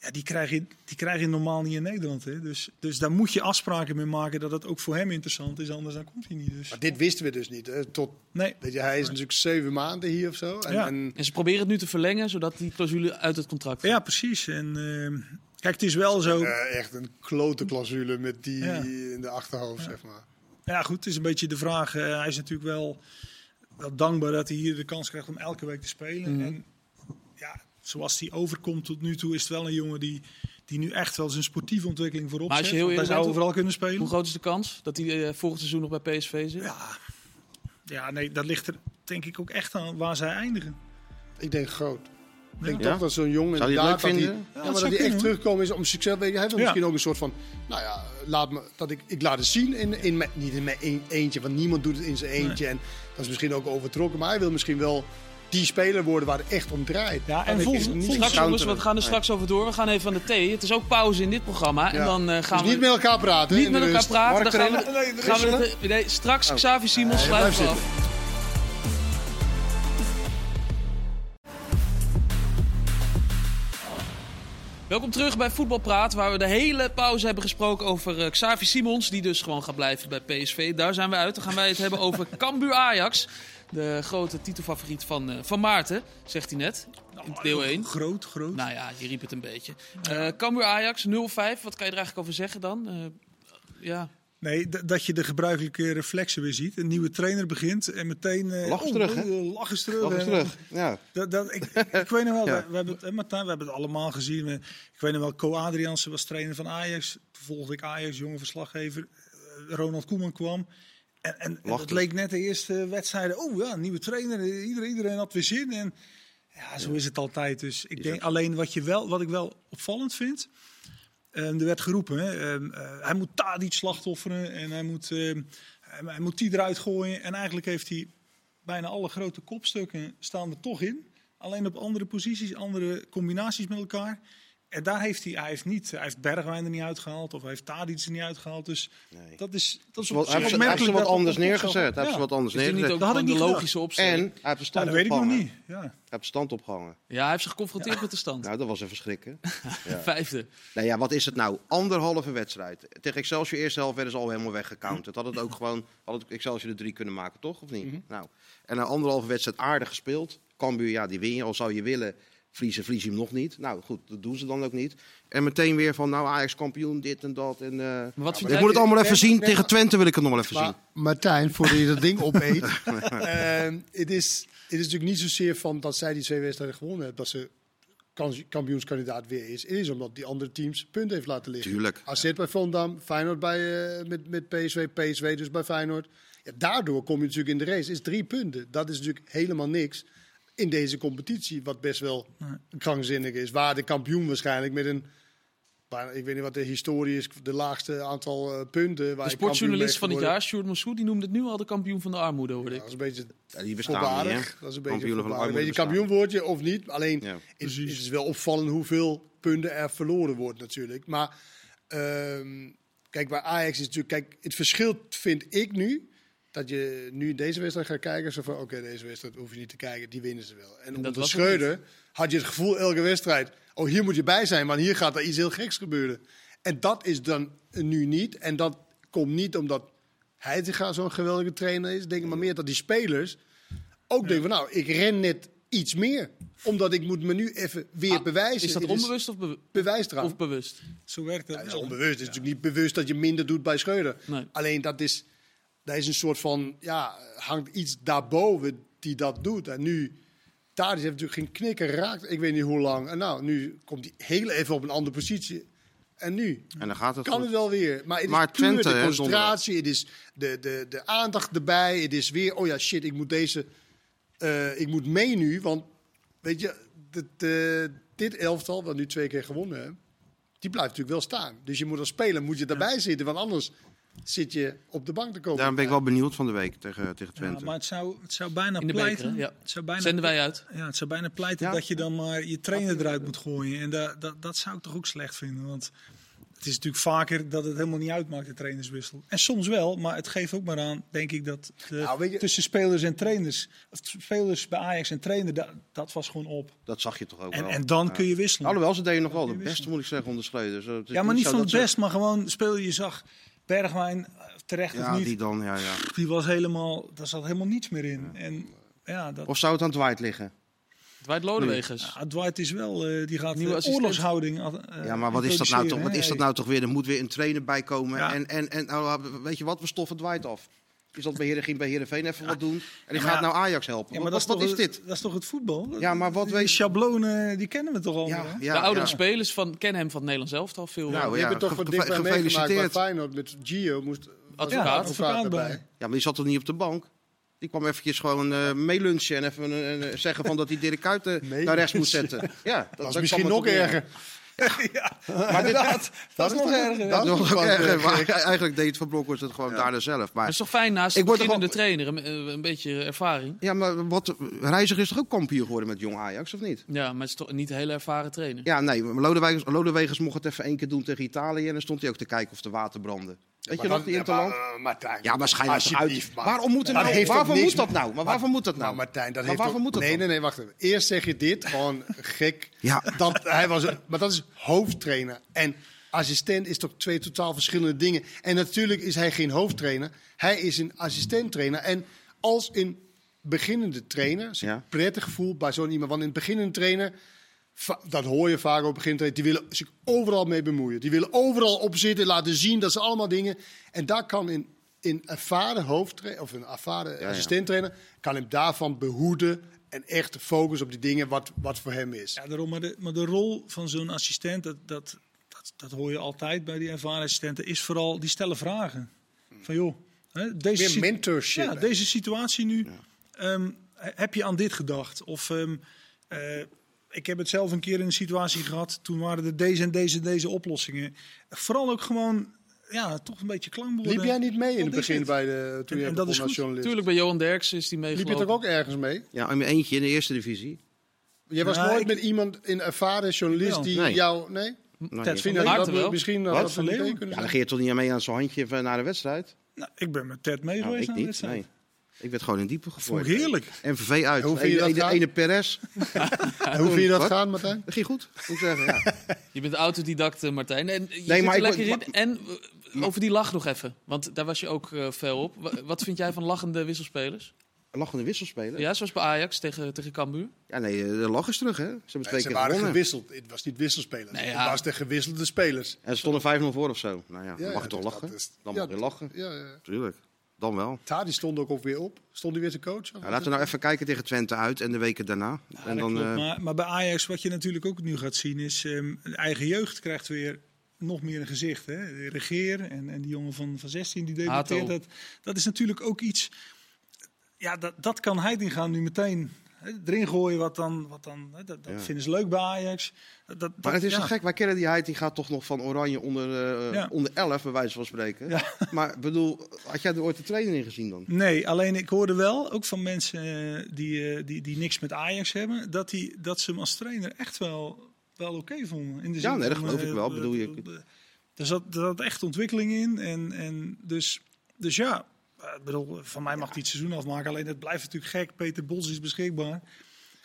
Ja, die krijg je, die krijg je normaal niet in Nederland. Hè? Dus, dus daar moet je afspraken mee maken dat het ook voor hem interessant is. Anders dan komt hij niet. Dus. Maar dit wisten we dus niet. Hè. Tot, Nee, weet je, hij is natuurlijk zeven maanden hier of zo. En, Ja. en En ze proberen het nu te verlengen, zodat die clausule uit het contract ja, precies. En ehm, kijk, het is wel zo. eh, echt een klote clausule met die Ja. in de achterhoofd, zeg maar. Ja, goed, het is een beetje de vraag. eh, hij is natuurlijk wel, wel dankbaar dat hij hier de kans krijgt om elke week te spelen. Mhm. En ja, zoals hij overkomt tot nu toe, is het wel een jongen die, die nu echt wel zijn sportieve ontwikkeling voorop Maar als je zet. heel Want hij zou bent, overal kunnen spelen. Hoe groot is de kans dat hij eh, volgend seizoen nog bij PSV zit? Ja, ja, nee, dat ligt er denk ik ook echt aan waar zij eindigen. Ik denk groot. Ik denk Ja? toch dat zo'n jongen inderdaad dat hij, ja, dat maar dat hij echt terugkomen is om succes. Weet je, hij heeft Ja. misschien ook een soort van, nou ja, laat me, dat ik, ik laat het zien in, in mijn, niet in mijn een- eentje, want niemand doet het in zijn eentje. En dat is misschien ook overtrokken, maar hij wil misschien wel die speler worden waar het echt om draait. Ja, en Dat vol- is vol- niet Straks counteren. jongens, we gaan er straks over door. We gaan even aan de thee. Het is ook pauze in dit programma. En dan eh, gaan Dus we niet met elkaar praten. niet met elkaar praten. Dan gaan we, gaan we wisselen? het- nee, straks Xavi Simons Nee, sluiten we blijf af. Welkom terug bij Voetbalpraat, waar we de hele pauze hebben gesproken over eh, Xavi Simons, die dus gewoon gaat blijven bij PSV. Daar zijn we uit. Dan gaan wij het hebben over Cambuur Ajax, de grote titelfavoriet van, eh, van Maarten, zegt hij net, in deel 1. Groot, groot. Nou ja, je riep het een beetje. Eh Cambuur Ajax 0-5, wat kan je er eigenlijk over zeggen dan? Eh, ja, Nee, dat je de gebruikelijke reflexen weer ziet. Een nieuwe trainer begint en meteen... eh, Lach is oh, terug, hè? eh, Lach is terug. Ja. Dat, dat, ik, ik weet nog wel, [LAUGHS] Ja. we, we hebben het, hè, Martijn, we hebben het allemaal gezien. Ik weet nog wel, Co Adriaanse was trainer van Ajax. Toen volgde ik Ajax, jonge verslaggever. Ronald Koeman kwam. En, en, het leek net de eerste wedstrijden. Oh ja, nieuwe trainer. Iedereen, iedereen had weer zin. En ja, zo is het altijd. Dus ik denk alleen wat, je wel, wat ik wel opvallend vind. eh, er werd geroepen, hè, ehm, eh, hij moet Tadic slachtofferen en hij moet, ehm, hij, hij moet die eruit gooien. En eigenlijk heeft hij bijna alle grote kopstukken staan er toch in. Alleen op andere posities, andere combinaties met elkaar. En daar heeft hij, hij heeft niet, hij heeft Bergwijn er niet uitgehaald of hij heeft Tadic er niet uitgehaald. Dus Nee. dat is, dat is Wat- op zich ze- hij heeft ze opmerkelijk wat anders neergezet. Hij heeft Ja. ze wat anders niet neergezet. ook Dat had ik de niet logische En opstelling? hij heeft de Ja, stand dat weet ik nog niet. Ja. Hij heeft stand opgehangen. Ja, hij heeft zich geconfronteerd met de stand. Nou, dat was even schrikken. [LAUGHS] Vijfde. Nou ja, wat is het nou? Anderhalve wedstrijd. Tegen Excelsior eerste helft werden ze al helemaal weggecounterd. Had het ook gewoon, had het Excelsior de drie kunnen maken, toch? Of niet? Nou, en een anderhalve wedstrijd aardig gespeeld. Cambuur, ja, die win je. Al zou je willen, vriezen, je hem nog niet. Nou goed, dat doen ze dan ook niet. En meteen weer van, nou Ajax kampioen, dit en dat. En, Maar wat vind ik moet het allemaal even zien. Tegen Twente wil ik het nog wel even zien. Maar Martijn, voordat je dat ding opeet. [LAUGHS] ehm, het, is, het is natuurlijk niet zozeer van dat zij die twee wedstrijden gewonnen hebben. Dat ze kampioenskandidaat weer is. Het is omdat die andere teams punten heeft laten liggen. Tuurlijk. AZ bij Vondam, Feyenoord bij, eh, met, met PSV, PSV dus bij Feyenoord. Ja, daardoor kom je natuurlijk in de race. is drie punten. Dat is natuurlijk helemaal niks in deze competitie. Wat best wel krankzinnig is. Waar de kampioen waarschijnlijk met een... waar- Ik weet niet wat de historie is, de laagste aantal eh, punten. Waar De je kampioen sportjournalist van het jaar, Sjoerd Moussou, die noemde het nu al de kampioon van de armoede, hoorde Ja, ik. dat is een beetje Ja, die bestaan voorbarig. niet, hè? Dat is een beetje Kampioenen van de voorbarig. armoede Weet je, bestaan. kampioen word je of niet. Alleen Ja. het, Precies. het is wel opvallend hoeveel punten er verloren wordt natuurlijk. Maar ehm, kijk, bij Ajax is natuurlijk... Kijk, het verschil vind ik nu... Dat je nu deze wedstrijd gaat kijken. Zo van, oké, deze wedstrijd hoef je niet te kijken. Die winnen ze wel. En onder was het Schreuder had je het gevoel elke wedstrijd... Oh, hier moet je bij zijn, maar hier gaat er iets heel geks gebeuren. En dat is dan nu niet. En dat komt niet omdat Heitinga zo'n geweldige trainer is, denk maar meer dat die spelers ook denken van nou, ik ren net iets meer. Omdat ik moet me nu even weer Ah, bewijzen. Is dat Het onbewust of, be- bewijs eraan. of bewust? Zo werkt het. Ja, is onbewust. Het is natuurlijk niet bewust dat je minder doet bij Schreuder. Nee. Alleen dat is, dat is een soort van, ja, hangt iets daarboven die dat doet. En nu, Tadic heeft natuurlijk geen knikker geraakt. Ik weet niet hoe lang. En nou, nu komt hij heel even op een andere positie. En nu En dan gaat het kan goed. het wel weer. Maar het Maar is puur de hè, concentratie, het is de, de, de aandacht erbij. Het is weer, oh ja, shit, ik moet deze, eh, ik moet mee nu. Want, weet je, dit, eh, dit elftal, wat nu twee keer gewonnen heeft, die blijft natuurlijk wel staan. Dus je moet als speler moet je daarbij zitten, want anders zit je op de bank te komen. Daarom ben ik wel benieuwd van de week tegen, tegen Ja, Twente. maar het zou, het zou bijna de beker, pleiten. Ja. het zou bijna, Zenden wij uit. Ja, het zou bijna pleiten Ja. dat je dan maar je trainer eruit moet gooien. En dat, dat, dat zou ik toch ook slecht vinden. Want het is natuurlijk vaker dat het helemaal niet uitmaakt, de trainerswissel. En soms wel, maar het geeft ook maar aan, denk ik, dat de, Nou, je- tussen spelers en trainers, of spelers bij Ajax en trainer, dat, dat was gewoon op. Dat zag je toch ook En, wel. en dan Ja. kun je wisselen. Alhoewel, ze deden nog wel het je beste, moet ik zeggen, onder ja, maar niet van het ze- best, maar gewoon speel je zag. Bergwijn, eh, terecht Ja, of niet, die die... dan, ja, ja. was helemaal, daar zat helemaal niets meer in. En ja, dat, Of zou het aan Dwight liggen? Dwight Lodewegers. Ja, Dwight is wel, eh, die gaat Nieuwe eh, assistent. oorlogshouding. eh, Ja, maar wat is dat nou toch? Wat is dat nou toch weer? Er moet weer een trainer bij komen. Ja. En, en, en nou, weet je wat? We stoffen Dwight af. Die zat bij Heer, ging bij Heerenveen even wat doen. En die Ja, gaat ja. nou Ajax helpen. Ja, maar wat dat is, wat toch, is dit? Dat is toch het voetbal? Ja, maar wat die weet- schablonen, die kennen we toch al. Ja, ja, de oudere ja. spelers van, kennen hem van het Nederlands elftal veel. Nou, eh, Je ja, hebt het toch ge- wat dichtbij meegemaakt bij gefeliciteerd. Feyenoord met Gio. Moest Advocaat. Ja, advocaat bij. Ja, maar die zat toch niet op de bank? Die kwam eventjes gewoon eh meelunchen en even een- zeggen van dat hij Dirk Kuyt eh, naar rechts moet zetten. Ja, dat, Dat is dat misschien nog het [LAUGHS] erger. Maar dit, dat, dat is nog erger. dat ja. is nog erger, erger. maar eigenlijk deed Van Bronckhorst het gewoon daarna zelf. Maar het is toch fijn naast Ik een word beginnende trainer, een, een beetje ervaring. ja, maar wat, Reiziger is toch ook kampioen geworden met Jong Ajax, of niet? Ja, maar het is toch niet een hele ervaren trainer. Ja, nee, Lodewegers, Lodewegers mocht het even één keer doen tegen Italië. En dan stond hij ook te kijken of de water brandde. Weet je nog, die Interland? Maar, eh, Martijn, Ja, maar schijn het toch uit. Waarom moet, er Dat nou, moet dat nou? Maar waarvoor moet dat nou? Nou, Martijn, dat Maar heeft moet dat Nee, nee, nee, wacht even. Eerst zeg je dit, gewoon gek. Ja. Dat, hij was, maar dat is hoofdtrainer. En assistent is toch twee totaal verschillende dingen. En natuurlijk is hij geen hoofdtrainer. Hij is een assistenttrainer. En als een beginnende trainer Ja. prettig voelt bij zo'n iemand. Want een beginnende trainer, dat hoor je vaak op trainer, die willen zich overal mee bemoeien. Die willen overal op zitten, laten zien dat ze allemaal dingen... En daar kan een, een ervaren hoofdtrainer, of een ervaren ja. assistenttrainer, kan hem daarvan behoeden en echt focus op die dingen wat, wat voor hem is. Ja, daarom, maar, de, maar de rol van zo'n assistent, dat, dat, dat, dat hoor je altijd bij die ervaren assistenten, is vooral die stellen vragen. Van joh, hè, deze, Meer mentorship. ja, hè? deze situatie nu, ehm, he- heb je aan dit gedacht? Of ehm, eh, ik heb het zelf een keer in een situatie gehad, toen waren er deze en deze en deze oplossingen. Vooral ook gewoon, ja, toch een beetje klankborden. Liep jij niet mee in het begin het? bij de, toen En- je en dat is journalist? Tuurlijk, bij Johan Derksen is die Liep je meegelopen. toch ook ergens mee? Ja, in mijn eentje in de eerste divisie. Jij was nooit ik- met iemand, een ervaren journalist, die Nee. jou... Nee? Nou, Ted. Vind dat wel. we misschien Wat? dat Van Leeuwen? kunnen Ja, dan zijn? ging je toch niet mee aan zo'n handje naar de wedstrijd? Nou, ik ben met Ted mee Nou, geweest naar de wedstrijd. Nee. Ik werd gewoon in diepe gegooid. ik heerlijk. MVV uit. Hoe vind je Ene- dat ene, gaan? ene Perez. En [LAUGHS] hoe vind je dat Wat? gaan, Martijn? Dat ging goed, moet ik zeggen. Ja. [LAUGHS] Je bent autodidact, eh, Martijn. En je Nee, zit maar er ik lekker in. En eh, over die lach nog even. Want daar was je ook eh fel op. Wa- Wat vind jij van lachende wisselspelers? Lachende wisselspeler. Ja, zoals bij Ajax tegen, tegen Cambuur. Ja, nee, eh, de lach is terug, hè? Ze hebben twee Ze keer waren gewonnen. gewisseld. Het was niet wisselspelers. Nee, Het was de gewisselde spelers. En ze stonden 5-0 voor of zo. Nou ja, Ja, mag ja, je toch dus lachen? dat is- Dan mag je lachen, Ja, ja. tuurlijk. Dan wel. Tadi stond ook, weer op. Stond hij weer te coachen? Ja, laten we nou even kijken tegen Twente uit en de weken daarna. Ja, en dan, klopt. eh, maar, maar bij Ajax, wat je natuurlijk ook nu gaat zien, is ehm de eigen jeugd krijgt weer nog meer een gezicht. Hè? De Regeer en, en die jongen van, van 16 die debuteert. Dat, dat is natuurlijk ook iets. Ja, dat, dat kan Heitinga nu meteen erin gooien. Wat dan, wat dan, dat dat Ja. vinden ze leuk bij Ajax. Dat, dat, maar het is ja. zo gek, wij kennen die Heid, die gaat toch nog van Oranje onder, eh, Ja. onder 11, bij wijze van spreken. [LAUGHS] Maar bedoel, had jij er ooit de trainer in gezien dan? Nee, alleen ik hoorde wel, ook van mensen eh, die, eh, die, die niks met Ajax hebben, dat, die, dat ze hem als trainer echt wel, wel oké vonden. In de Ja, nee, dat van, geloof ik wel, bedoel je. Er zat, er zat echt ontwikkeling in. En, en dus, dus ja, ik bedoel, van mij mag hij het seizoen afmaken. Alleen het blijft natuurlijk gek. Peter Bos is beschikbaar.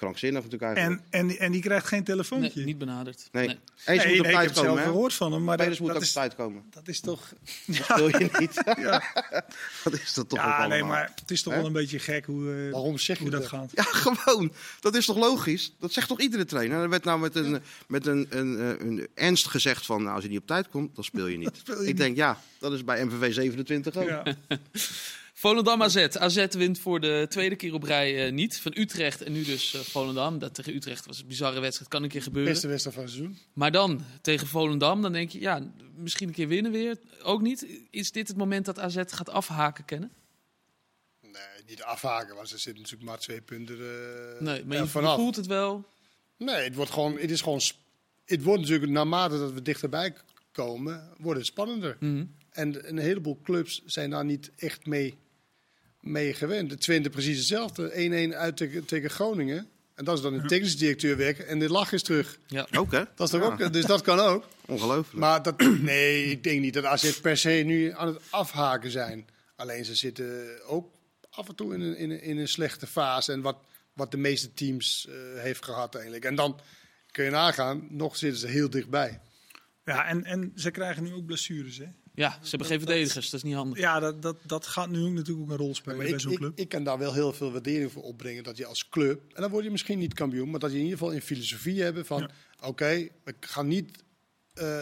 Krankzinnig natuurlijk eigenlijk. En, en, die- en die krijgt geen Nee, telefoontje. niet benaderd. Nee. Nee. Hey, ze Nee, moet op nee, ik tijd heb zelf gehoord van hem, maar dat, dat, ook op tijd komen. dat is toch... [LAUGHS] Dat wil je niet. [LAUGHS] Ja, [LAUGHS] Wat is dat toch ook ja nee, maar het is toch wel een beetje gek hoe, eh, Waarom zeg je hoe dat dat? gaat. Ja, gewoon. Dat is toch logisch? Dat zegt toch iedere trainer? Er werd nou met een, met een, een, eh, een ernst gezegd van... Nou, als je niet op tijd komt, dan speel je niet. speel je ik niet. denk, ja, dat is bij MVV 27 ook. Volendam AZ. AZ wint voor de tweede keer op rij eh, niet. Van Utrecht en nu dus eh, Volendam. Dat tegen Utrecht was een bizarre wedstrijd. Kan een keer gebeuren. Beste wedstrijd van het seizoen. Maar dan tegen Volendam, dan denk je, ja, misschien een keer winnen weer. Ook niet. Is dit het moment dat AZ gaat afhaken, kennen? Nee, niet afhaken, want ze zitten natuurlijk maar twee punten eh, Nee, maar je vanaf. voelt het wel. Nee, het wordt gewoon, het is gewoon, het wordt natuurlijk naarmate dat we dichterbij komen, wordt het spannender. Mhm. En een heleboel clubs zijn daar niet echt mee, mee gewend. De Twente precies hetzelfde. 1-1 uit tegen, tegen Groningen. En dat is dan een technisch directeur weg en de lach is terug. Ja. Ook, hè? Dat is toch Ja, ook, dus dat kan ook. Ongelooflijk. Maar dat, [CLEARS THROAT] nee, ik denk niet dat AZ per se nu aan het afhaken zijn. Alleen ze zitten ook af en toe in een, in een, in een slechte fase. En wat, wat de meeste teams eh, heeft gehad eigenlijk. En dan kun je nagaan, nog zitten ze heel dichtbij. Ja, en, en ze krijgen nu ook blessures, hè? Ja, ze hebben geen verdedigers. Dat is niet handig. Ja, dat, dat, dat gaat nu ook natuurlijk ook een rol spelen Maar bij ik, zo'n ik, club. ik kan daar wel heel veel waardering voor opbrengen. Dat je als club, en dan word je misschien niet kampioen, maar dat je in ieder geval een filosofie hebben van: Ja. oké, we gaan niet eh,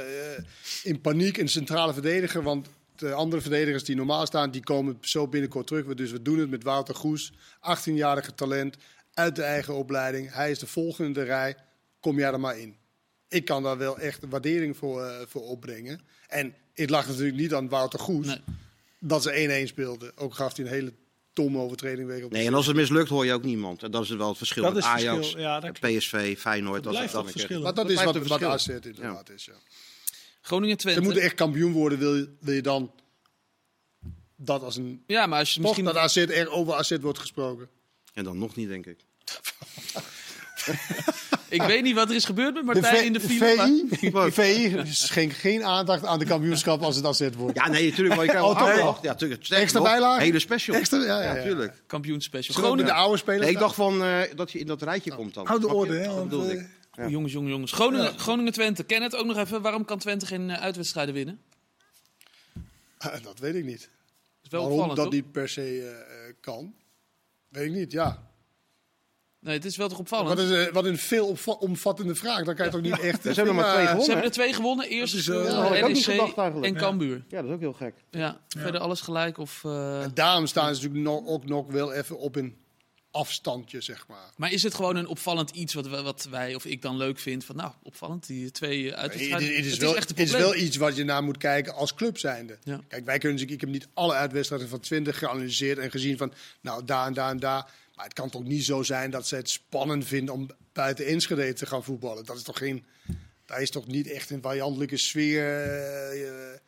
in paniek een centrale verdediger. Want de andere verdedigers die normaal staan, die komen zo binnenkort terug. Dus we doen het met Wouter Goes, 18-jarige talent, uit de eigen opleiding. Hij is de volgende in de rij. Kom jij er maar in. Ik kan daar wel echt waardering voor, eh, voor opbrengen. En het lag natuurlijk niet aan Wouter Goes Nee. dat ze 1-1 speelden. Ook gaf hij een hele domme overtreding weg. Op Nee, en als het mislukt hoor je ook niemand. En dat is wel het verschil Dat met is het Ajax, verschil, ja, dat PSV, Feyenoord. Dat blijft toch dan verschillen. Maar dat, Dat is wat, wat verschil. AZ inderdaad is. Ja. Groningen Ze Twente. moeten echt kampioen worden, wil je, wil je dan dat als een... Ja, maar als je Misschien misschien... dat AZ er over AZ wordt gesproken. En dan nog niet, denk ik. [LAUGHS] Ik weet niet wat er is gebeurd met Martijn in de file. maar- VI, VI schenkt geen aandacht aan de kampioenschap als het AZ wordt. Ja, nee, natuurlijk. Maar je krijgt Oh, toch? Ja, natuurlijk. Extra bijlage? Hele special. Extra, ja, ja, ja. natuurlijk. Kampioenspecial. Zullen we met de oude spelers Nee, ik dacht van eh, dat je in dat rijtje komt dan. Hou de orde, hè? Dat want, bedoelde eh, ik. Ja. Jongens, jongens, jongens. Groningen, Groningen Twente. Ken het ook nog even. Waarom kan Twente geen eh, uitwedstrijden winnen? Ah, Dat weet ik niet. Dat is wel Waarom opvallend, dat toch? niet per se kan, weet ik niet. Ja. Nee, het is wel toch opvallend. Wat, is, eh, wat een veel omvattende vraag. Dan kan je toch niet echt... Er zijn nog maar twee gewonnen. Ze hebben er twee gewonnen. Eerst is, eh, eh, eigenlijk. en Cambuur. Ja, dat is ook heel gek. Ja, verder alles gelijk. Of, eh, En daarom staan ze natuurlijk nog, ook nog wel even op een afstandje, zeg maar. Maar is het gewoon een opvallend iets wat, we- wat wij of ik dan leuk vind? Van nou, opvallend, die twee eh, Het, uitwedstrijden. is, het is Het wel, het is wel iets wat je naar moet kijken als club zijnde. Ja. Kijk, wij kunnen natuurlijk, ik heb niet alle uitwedstrijden van 20 geanalyseerd en gezien van, nou, daar en daar en daar. Maar het kan toch niet zo zijn dat ze het spannend vinden om buiten Enschede te gaan voetballen. Dat is toch geen, daar is toch niet echt een vijandelijke sfeer eh, eh,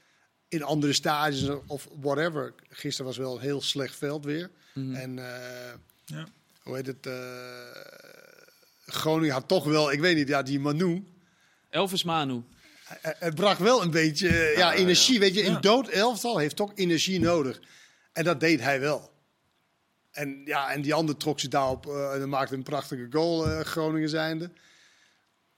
in andere stadions of whatever. Gisteren was wel een heel slecht veld weer. Mhm. En eh, Ja. hoe heet het? eh, Groningen had toch wel, ik weet niet, ja, die Manu. Elvis Manu. Het- bracht wel een beetje ja, energie. Weet je, een Ja. dood elftal heeft toch energie nodig. En dat deed hij wel. En, ja, en die ander trok zich daarop eh, en maakte een prachtige goal, eh, Groningen zijnde.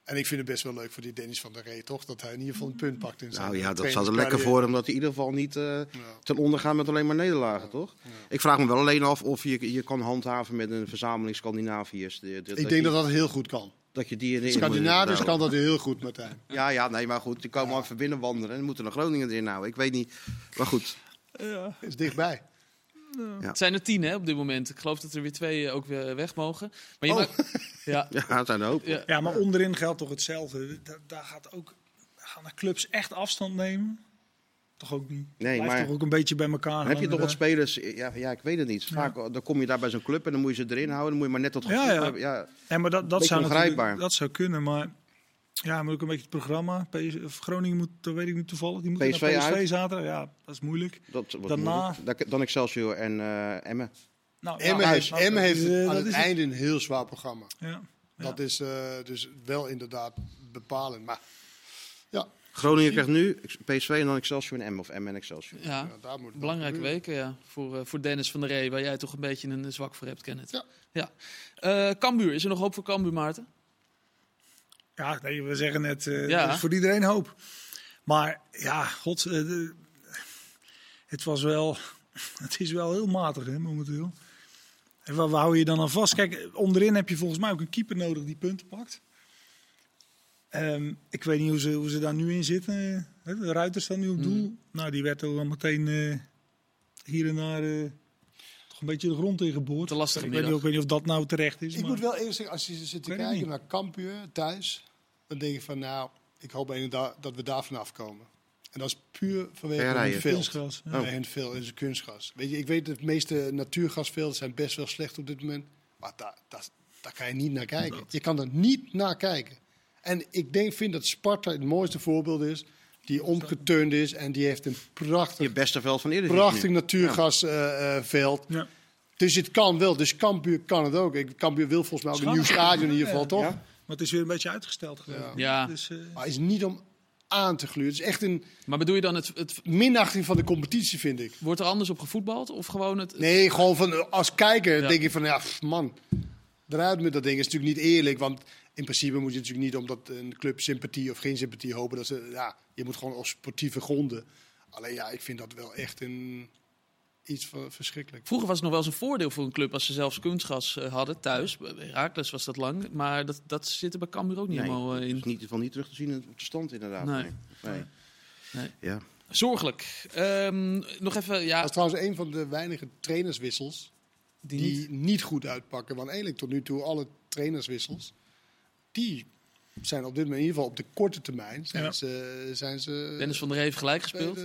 En ik vind het best wel leuk voor die Dennis van der Ree, toch? Dat hij in ieder geval een punt pakt in zijn Nou ja, dat zat er lekker voor hem dat hij in ieder geval niet eh, ten onder gaat met alleen maar nederlagen, toch? Ik vraag me wel alleen af of je, je kan handhaven met een verzameling Scandinaviërs. De- de- Ik denk dat dat heel goed kan. dat je die in de Scandinavisch kan dat heel goed, Martijn. Ja, ja, nee, maar goed, die komen al even binnen wandelen en moeten naar Groningen erin houden. Ik weet niet, maar goed. Het is dichtbij. Het zijn er tien hè, op dit moment. Ik geloof dat er weer twee eh, ook weer weg mogen. Maar je Oh. maakt- [LAUGHS] ja, Ja, het zijn er hoop. ja. Ja, maar onderin geldt toch hetzelfde. Da- daar gaat ook, gaan de clubs echt afstand nemen? Toch ook niet. Nee, Blijft maar toch ook een beetje bij elkaar heb je toch wat eh. spelers, ja, ja, ik weet het niet. Vaak dan kom je daar bij zo'n club en dan moet je ze erin houden. Dan moet je maar net tot Ja, gevoel ja. hebben. Ja, Nee, maar dat, dat zou ongrijpbaar. dat zou kunnen, maar ja, moet ook een beetje het programma. PS, of Groningen moet, dat weet ik niet toevallig, die moet PSV naar PSV uit. zaterdag. Ja, dat is moeilijk. dat wordt Daarna- moeilijk. Dan- Excelsior en eh Emmen. Nou, Emmen heeft, nou, dat heeft eh, aan het einde een heel zwaar programma. Ja. Dat is eh, dus wel inderdaad bepalend. Maar ja, Groningen krijgt nu PSV en dan Excelsior en M of M en Excelsior. Ja, Ja, daar moet belangrijke weken ja. voor, voor Dennis van der Ree, waar jij toch een beetje een zwak voor hebt, Kenneth. Ja. ja. Eh, Cambuur, is er nog hoop voor Cambuur, Maarten? Ja, nee, we zeggen net, eh Ja. is voor iedereen hoop. Maar ja, god, eh, de- het was wel, [LAUGHS] het is wel heel matig hè, momenteel. En waar, waar hou je dan aan vast? Kijk, onderin heb je volgens mij ook een keeper nodig die punten pakt. Ehm, ik weet niet hoe ze, hoe ze daar nu in zitten. De Ruiter staat nu op doel. Nou, die werd wel meteen eh, hier en daar toch een beetje de grond in geboord. Te lastige ik weet, niet, ik weet niet of dat nou terecht is. Ik maar- moet wel eerlijk zeggen, als je zit te kijken naar Cambuur thuis, dan denk je van nou, ik hoop dat we daar vanaf komen. En dat is puur vanwege Per hun. Kunstgras, ja. Veel is kunstgas. Weet je, ik weet dat de meeste natuurgasvelden zijn best wel slecht op dit moment. Maar daar, daar, daar kan je niet naar kijken. Je kan er niet naar kijken. En ik denk, vind dat Sparta het mooiste voorbeeld is. Die omgeturnd is en die heeft een prachtig, Je beste veld van eerder. prachtig natuurgasveld. Ja. Dus het kan wel. Dus Cambuur kan het ook. Ik- Cambuur wil volgens mij ook een nieuw stadion in ieder geval, Ja. toch? Ja. Maar het is weer een beetje uitgesteld ik. Ja. Dus, eh, Maar het is niet om aan te gluren. Het is echt een Maar bedoel je dan, het, het, minachting van de competitie, vind ik. wordt er anders op gevoetbald? Of gewoon het... Nee, gewoon van als kijker Ja. denk je van ja, pff, man, eruit met dat ding. is natuurlijk niet eerlijk, want in principe moet je natuurlijk niet omdat een club sympathie of geen sympathie hopen. Dat ze, ja, je moet gewoon op sportieve gronden. Alleen ja, ik vind dat wel echt een, iets verschrikkelijk. Vroeger was het nog wel eens een voordeel voor een club als ze zelfs kunstgas eh, hadden thuis. Bij Heracles was dat lang. Maar dat, dat zit er bij Cambuur ook niet Nee, helemaal eh, dat in. is niet, van niet terug te zien op de stand inderdaad. Nee. Nee. Nee. Nee. Ja. Zorgelijk. Ehm, nog even, ja, Dat is trouwens een van de weinige trainerswissels die die niet. niet, goed uitpakken. Want eigenlijk tot nu toe alle trainerswissels, die zijn op dit moment in ieder geval op de korte termijn. Zijn Ja. ze, zijn ze Dennis van der Ree heeft gelijk gespeeld.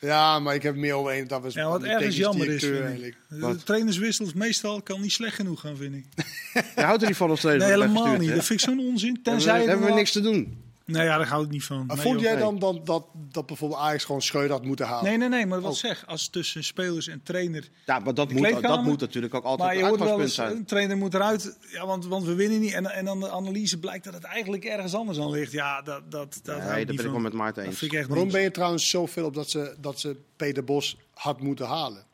Ja, maar ik heb meer over een. Dat was Ja, wat ergens jammer is, de trainerswissels meestal kan niet slecht genoeg gaan, vind ik. [LAUGHS] Je houdt er niet van als trainer. Nee, helemaal niet. Dat vind ik zo'n onzin. Tenzij hebben we- hebben we dan- niks te doen. Nee, ja, daar hou ik niet van. Maar Nee, vond joh. jij nee. dan dat, dat, dat bijvoorbeeld Ajax gewoon Schreuder had moeten halen? Nee, nee, nee, maar wat Oh. zeg, als tussen spelers en trainer. Ja, maar dat moet, dat moet natuurlijk ook altijd Maar je een hoort wel uitgangspunt eens, zijn. een trainer moet eruit, ja, want, want we winnen niet. En, en dan de analyse blijkt dat het eigenlijk ergens anders aan ligt. Ja, dat, dat, dat hou Nee, ik daar niet ben ik wel met Maarten Dat eens. vind ik echt Waarom ben je trouwens zoveel op dat ze, dat ze Peter Bos had moeten halen?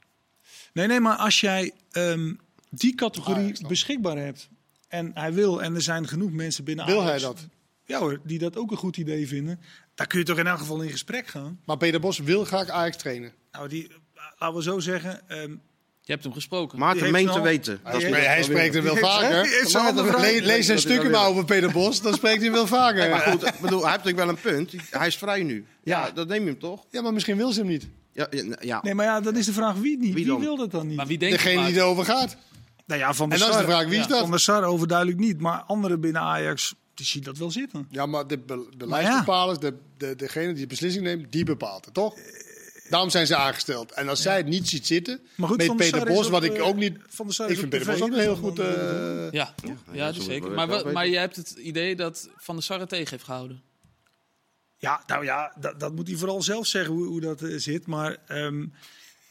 Nee, nee, maar als jij ehm, die categorie dan. beschikbaar hebt en hij wil, en er zijn genoeg mensen binnen Wil hij dat? Ja hoor, die dat ook een goed idee vinden. Daar kun je toch in elk geval in gesprek gaan. Maar Peter Bos wil graag Ajax trainen. Nou, die, laten we zo zeggen. ehm, Je hebt hem gesproken. Maarten meent te weten. Hij Dat wat- hij spreekt er wil. wel vaker. le- lees Dat een stukken wel maar over Peter Bos, dan spreekt hij wel vaker. Maar goed, bedoel, hij heeft natuurlijk wel een punt. Hij is vrij nu. Ja, dat neem je hem toch? Ja, maar misschien wil ze hem niet. Ja, ja, ja. nee, maar ja, dan is de vraag wie niet. Wie wil dat dan niet? Maar wie denkt Degene die erover gaat. Nou ja, van de En dan is de Sar, vraag, wie is dat? Van der Sar overduidelijk niet. Maar anderen binnen Ajax, die zien dat wel zitten. Ja, maar de be- ja. beleidsbepalers, de, de, degene die de beslissing neemt, die bepaalt het, toch? Daarom zijn ze aangesteld. En als zij het niet ziet zitten, Maar goed, met Peter Bos, wat ik eh, ook niet... Van Sar Ik vind Peter Bos ook een heel goed... dan- eh, Ja, ja, ja, zeker. Maar, wel maar jij hebt het idee dat Van der Sar het tegen heeft gehouden. Ja, nou ja, dat, dat moet hij vooral zelf zeggen hoe, hoe dat eh, zit. Maar ehm,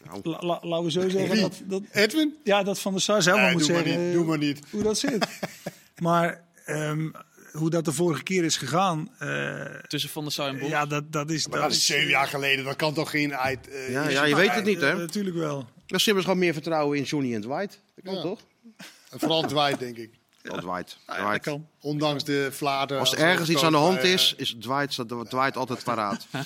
Nou. la- la- laten we zo zeggen dat, dat, Edwin? ja, dat Van der Sar zelf Nee, moet doe maar zeggen niet, eh, doe maar niet. hoe dat zit. [LAUGHS] maar ehm, hoe dat de vorige keer is gegaan, eh, Tussen Van der Sar en Bos. ja, dat, dat is... Maar dat is zeven jaar geleden, dat kan toch geen uit... eh, Ja, ja, je weet het niet, hè? Natuurlijk wel. Dat is gewoon meer vertrouwen in Johnny en Dwight. Dat kan Ja. toch? En Vooral Dwight, denk ik. Ja. Dwight. Ja, dat Dwight. kan. Ondanks de flater. Als er ergens iets aan de hand is, is Dwight, staat Dwight altijd paraat. [LAUGHS]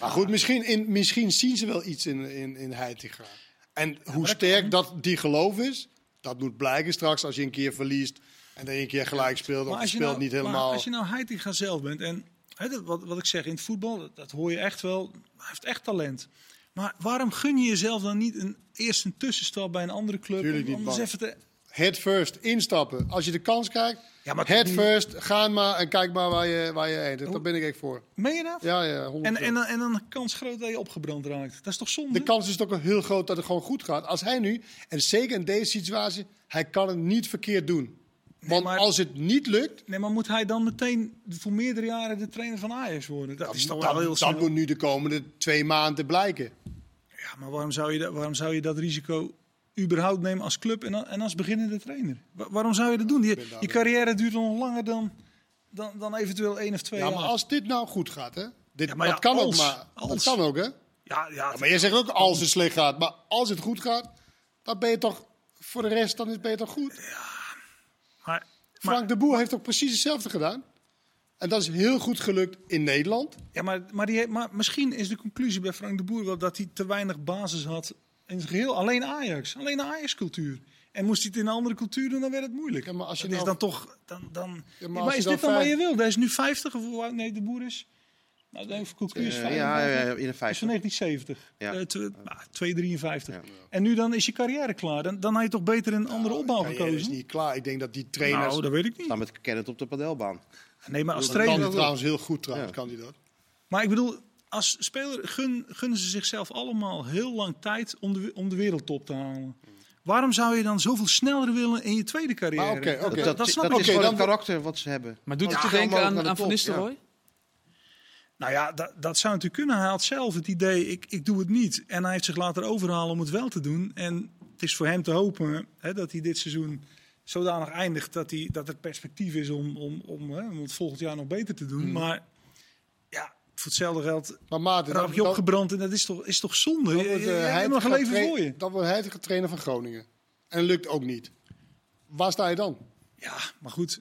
Maar goed, misschien, in, misschien zien ze wel iets in, in, in Heitinga. En hoe sterk dat die geloof is, dat moet blijken straks als je een keer verliest en dan een keer gelijk speelt. Of speelt nou, niet maar helemaal. als je nou Heitinga zelf bent en wat, wat ik zeg in het voetbal, dat, dat hoor je echt wel. Hij heeft echt talent. Maar waarom gun je jezelf dan niet een, eerst een tussenstap bij een andere club? Tuurlijk om, niet, even te, Head first, instappen. Als je de kans krijgt, Ja, maar head first, ga maar en kijk maar waar je, waar je heen. Daar ben ik echt voor. meen je dat? Ja, ja, 100%. En, en, dan, en dan een kans groot dat je opgebrand raakt. Dat is toch zonde? de kans is toch ook heel groot dat het gewoon goed gaat. Als hij nu, en zeker in deze situatie, hij kan het niet verkeerd doen. Want maar- als het niet lukt, Nee, maar moet hij dan meteen voor meerdere jaren de trainer van Ajax worden? Dat is toch wel dat, heel dat snel. moet nu de komende twee maanden blijken. Ja, maar waarom zou, je dat, waarom zou je dat risico überhaupt nemen als club en, en als beginnende trainer? Wa- waarom zou je dat doen? Je, je carrière duurt nog langer dan, dan, dan eventueel één of twee Ja, jaar. maar als dit nou goed gaat, hè? Dit, Ja, maar ja, dat kan ook, als- maar dat als. kan ook, hè? Ja, ja, Ja, maar je zegt ook als het slecht gaat. Maar als het goed gaat, dan ben je toch voor de rest dan is je toch goed. Maar, Frank de Boer heeft toch precies hetzelfde gedaan. En dat is heel goed gelukt in Nederland. ja, maar, maar, die, maar misschien is de conclusie bij Frank de Boer wel dat hij te weinig basis had in zijn geheel. Alleen Ajax, alleen de Ajax-cultuur. En moest hij het in een andere cultuur doen, dan werd het moeilijk. Ja, maar als je Het is nou- dan toch... Dan, dan, Ja, maar is dan dit dan wat vijf- je wil? Hij is nu 50 of hoe oud nee, de Boer is? Nou, de is Eh, 55. ja, ja, in de Dat is 50. van 1970. Ja. Eh, tw- nou, 253. Ja. En nu dan is je carrière klaar. Dan, dan had je toch beter een andere opbouw Carrière is gekozen? niet klaar. Ik denk dat die trainers... Nou, dat weet ik niet. Staan met Kenneth op de padelbaan. Nee, maar als dat kan trainer... hij trouwens heel goed trouwens, Ja. kan hij dat. Maar ik bedoel, als speler gun, gunnen ze zichzelf allemaal heel lang tijd om de, om de wereldtop te halen. Waarom zou je dan zoveel sneller willen in je tweede carrière? Maar oké, oké. Dat, dat, dat snap dat ik. is Oké, gewoon dan- het karakter wat ze hebben. Maar doet Ja, het je denken aan, aan Van top, Nistelrooy? Nou ja, dat, dat zou natuurlijk kunnen. Hij had zelf het idee, ik, ik doe het niet. En hij heeft zich laten overhalen om het wel te doen. En het is voor hem te hopen hè, dat hij dit seizoen zodanig eindigt dat, hij, dat het perspectief is om, om, om, hè, om het volgend jaar nog beter te doen. Hmm. Maar ja, voor hetzelfde geld Maar Maarten, raak je opgebrand en dat is toch, is toch zonde? Je, wordt eh, hij nog leven voor je. Dan wordt hij de trainer van Groningen. En lukt ook niet. Waar sta je dan? Ja, maar goed.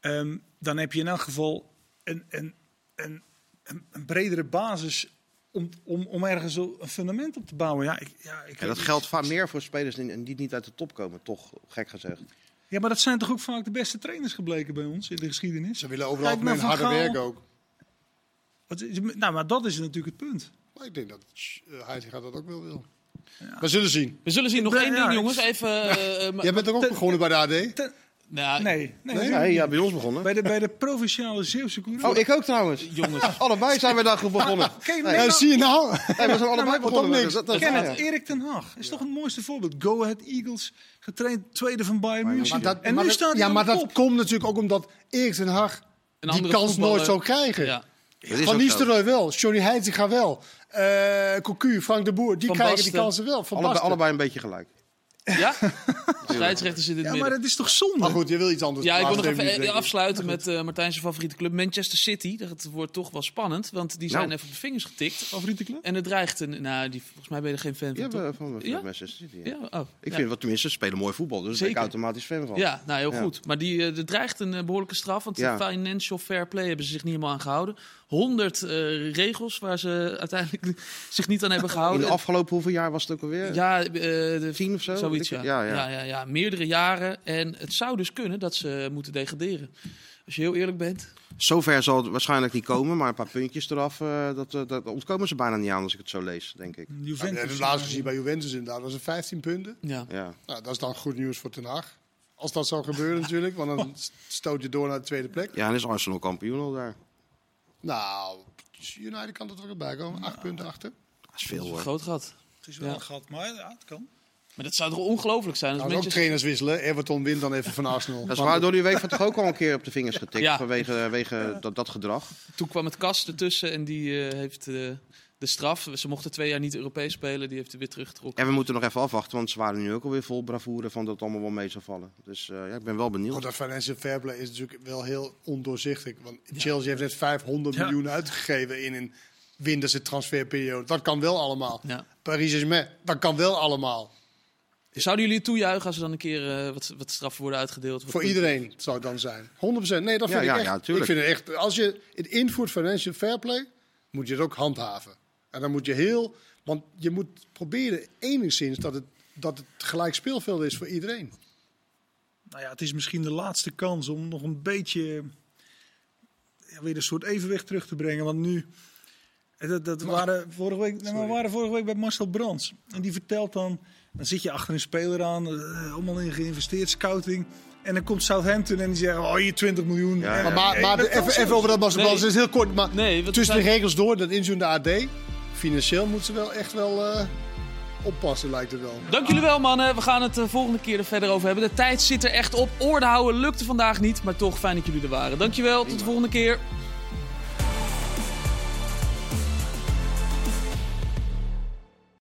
ehm, dan heb je in elk geval een, een, een, een, een bredere basis om, om, om ergens een fundament op te bouwen. Ja, ik, ja, ik En weet dat niet. geldt vaak meer voor spelers die, die niet uit de top komen, toch gek gezegd. Ja, maar dat zijn toch ook vaak de beste trainers gebleken bij ons in de geschiedenis. Ze willen overal met harde Gaal. werk ook. Wat is- nou, maar dat is natuurlijk het punt. Maar ik denk dat uh, hij gaat dat ook wel wil. We zullen zien. We zullen zien. Nog ben- één ja, ding, jongens. Even. eh, eh, Jij bent er ook Ten- begonnen bij de AD? Ten- nou, nee, nee, Nee? ja, bij ons begonnen. Bij de, bij de provinciale Zeeuwse Courant. Oh, ik ook trouwens. [LAUGHS] Jongens. Allebei zijn we daar begonnen. Kijk, Nee, nou, zie je nou? Nee, we zijn allebei begonnen. niks. Dat, dat, Ken ja. het, Erik ten Hag is toch het mooiste voorbeeld. Go Ahead Eagles, getraind tweede van Bayern München. Maar dat, en nu dat- staat hij ja, maar dat komt natuurlijk ook omdat Erik ten Hag Een die kans voetballer. nooit zou krijgen. Ja. Van. Nistelrooy wel, Johnny Heitinga wel, eh Cocu, Frank de Boer, die Van krijgen Basten. die kansen wel. Van allebei een beetje gelijk. Ja? [LAUGHS] Scheidsrechter zit in het Ja, midden. maar dat is toch zonde? Maar goed, je wil iets anders. Ja, ik wil nog even eh, afsluiten met eh Martijn zijn favoriete club Manchester City. Dat wordt toch wel spannend, want die zijn Nou. even op de vingers getikt. Favoriete club? En het dreigt een... Nou, die, volgens mij ben je er geen fan van, Ja, toch? we- van, van Ja? Manchester City. ja. Ja? Oh, Ik ja. vind wat tenminste, ze spelen mooi voetbal, dus daar ben ik Zeker. automatisch fan van. Ja, nou heel Ja. goed. Maar die, eh, er dreigt een eh, behoorlijke straf, want Ja. de financial fair play hebben ze zich niet helemaal aan gehouden. 100 eh, regels waar ze uiteindelijk [LAUGHS] zich niet aan hebben In gehouden. de afgelopen hoeveel jaar was het ook alweer? Ja, eh, de, Tien of zo? Zoiets, ja. Ja, ja, ja. ja. Ja, meerdere jaren. En het zou dus kunnen dat ze moeten degraderen. Als je heel eerlijk bent. Zover zal het waarschijnlijk niet komen, maar een paar puntjes eraf, eh, dat, dat ontkomen ze bijna niet aan als ik het zo lees, denk ik. Ja, Juventus. we hebben laatst gezien bij Juventus inderdaad, dat was een 15 punten. Ja. Ja. Nou, dat is dan goed nieuws voor Ten Hag. Als dat zou gebeuren [LAUGHS] natuurlijk, want dan stoot je door naar de tweede plek. ja, en is Arsenal kampioen al daar. Nou, United kan toch wel bij komen, acht punten achter. Dat is veel Dat is een hoor. groot gat. Het is wel Ja. een gat, maar ja, het kan. Maar dat zou toch ongelooflijk zijn? Als Nou, ook Manchester... trainers wisselen. Everton wint dan even van Arsenal. Dat is waar door die week toch ook al een keer op de vingers getikt Ja. vanwege, vanwege dat, dat gedrag. Toen kwam het kast ertussen en die eh, heeft eh, de straf. Ze mochten twee jaar niet Europees spelen. Die heeft hij weer teruggetrokken. En we moeten nog even afwachten, want ze waren nu ook alweer vol bravoure van dat het allemaal wel mee zou vallen. Dus eh, ja, ik ben wel benieuwd. Want dat financial fair play is natuurlijk wel heel ondoorzichtig. Want Chelsea heeft net 500 Ja. miljoen uitgegeven in een winterse transferperiode. Dat kan wel allemaal. Ja. Paris Saint-Germain, dat kan wel allemaal. Zouden jullie het toejuichen als er dan een keer eh, wat, wat straffen worden uitgedeeld? Voor punten? iedereen zou het dan zijn. 100%. Nee, dat Ja, vind ja, ik echt. ja, ik vind het echt. Als je het invoert financial fair play, moet je het ook handhaven. En dan moet je heel, want je moet proberen enigszins dat het dat het gelijk speelveld is voor iedereen. Nou ja, het is misschien de laatste kans om nog een beetje ja, weer een soort evenwicht terug te brengen. Want nu, eh, dat, dat waren vorige week, nee, maar we waren vorige week bij Marcel Brands. En die vertelt dan, dan zit je achter een speler aan, eh, allemaal in geïnvesteerd, scouting. En dan komt Southampton en die zeggen, oh hier 20 miljoen. Ja, Maar, maar, even, even over dat basketbal. Nee. Het is heel kort, maar Nee, tussen de regels door, dat inzoen de AD. Financieel moeten ze wel echt wel eh, oppassen, lijkt het wel. Dank jullie wel, mannen. We gaan het de volgende keer er verder over hebben. De tijd zit er echt op. Oor te houden lukte vandaag niet, maar toch fijn dat jullie er waren. Dankjewel, tot de volgende keer.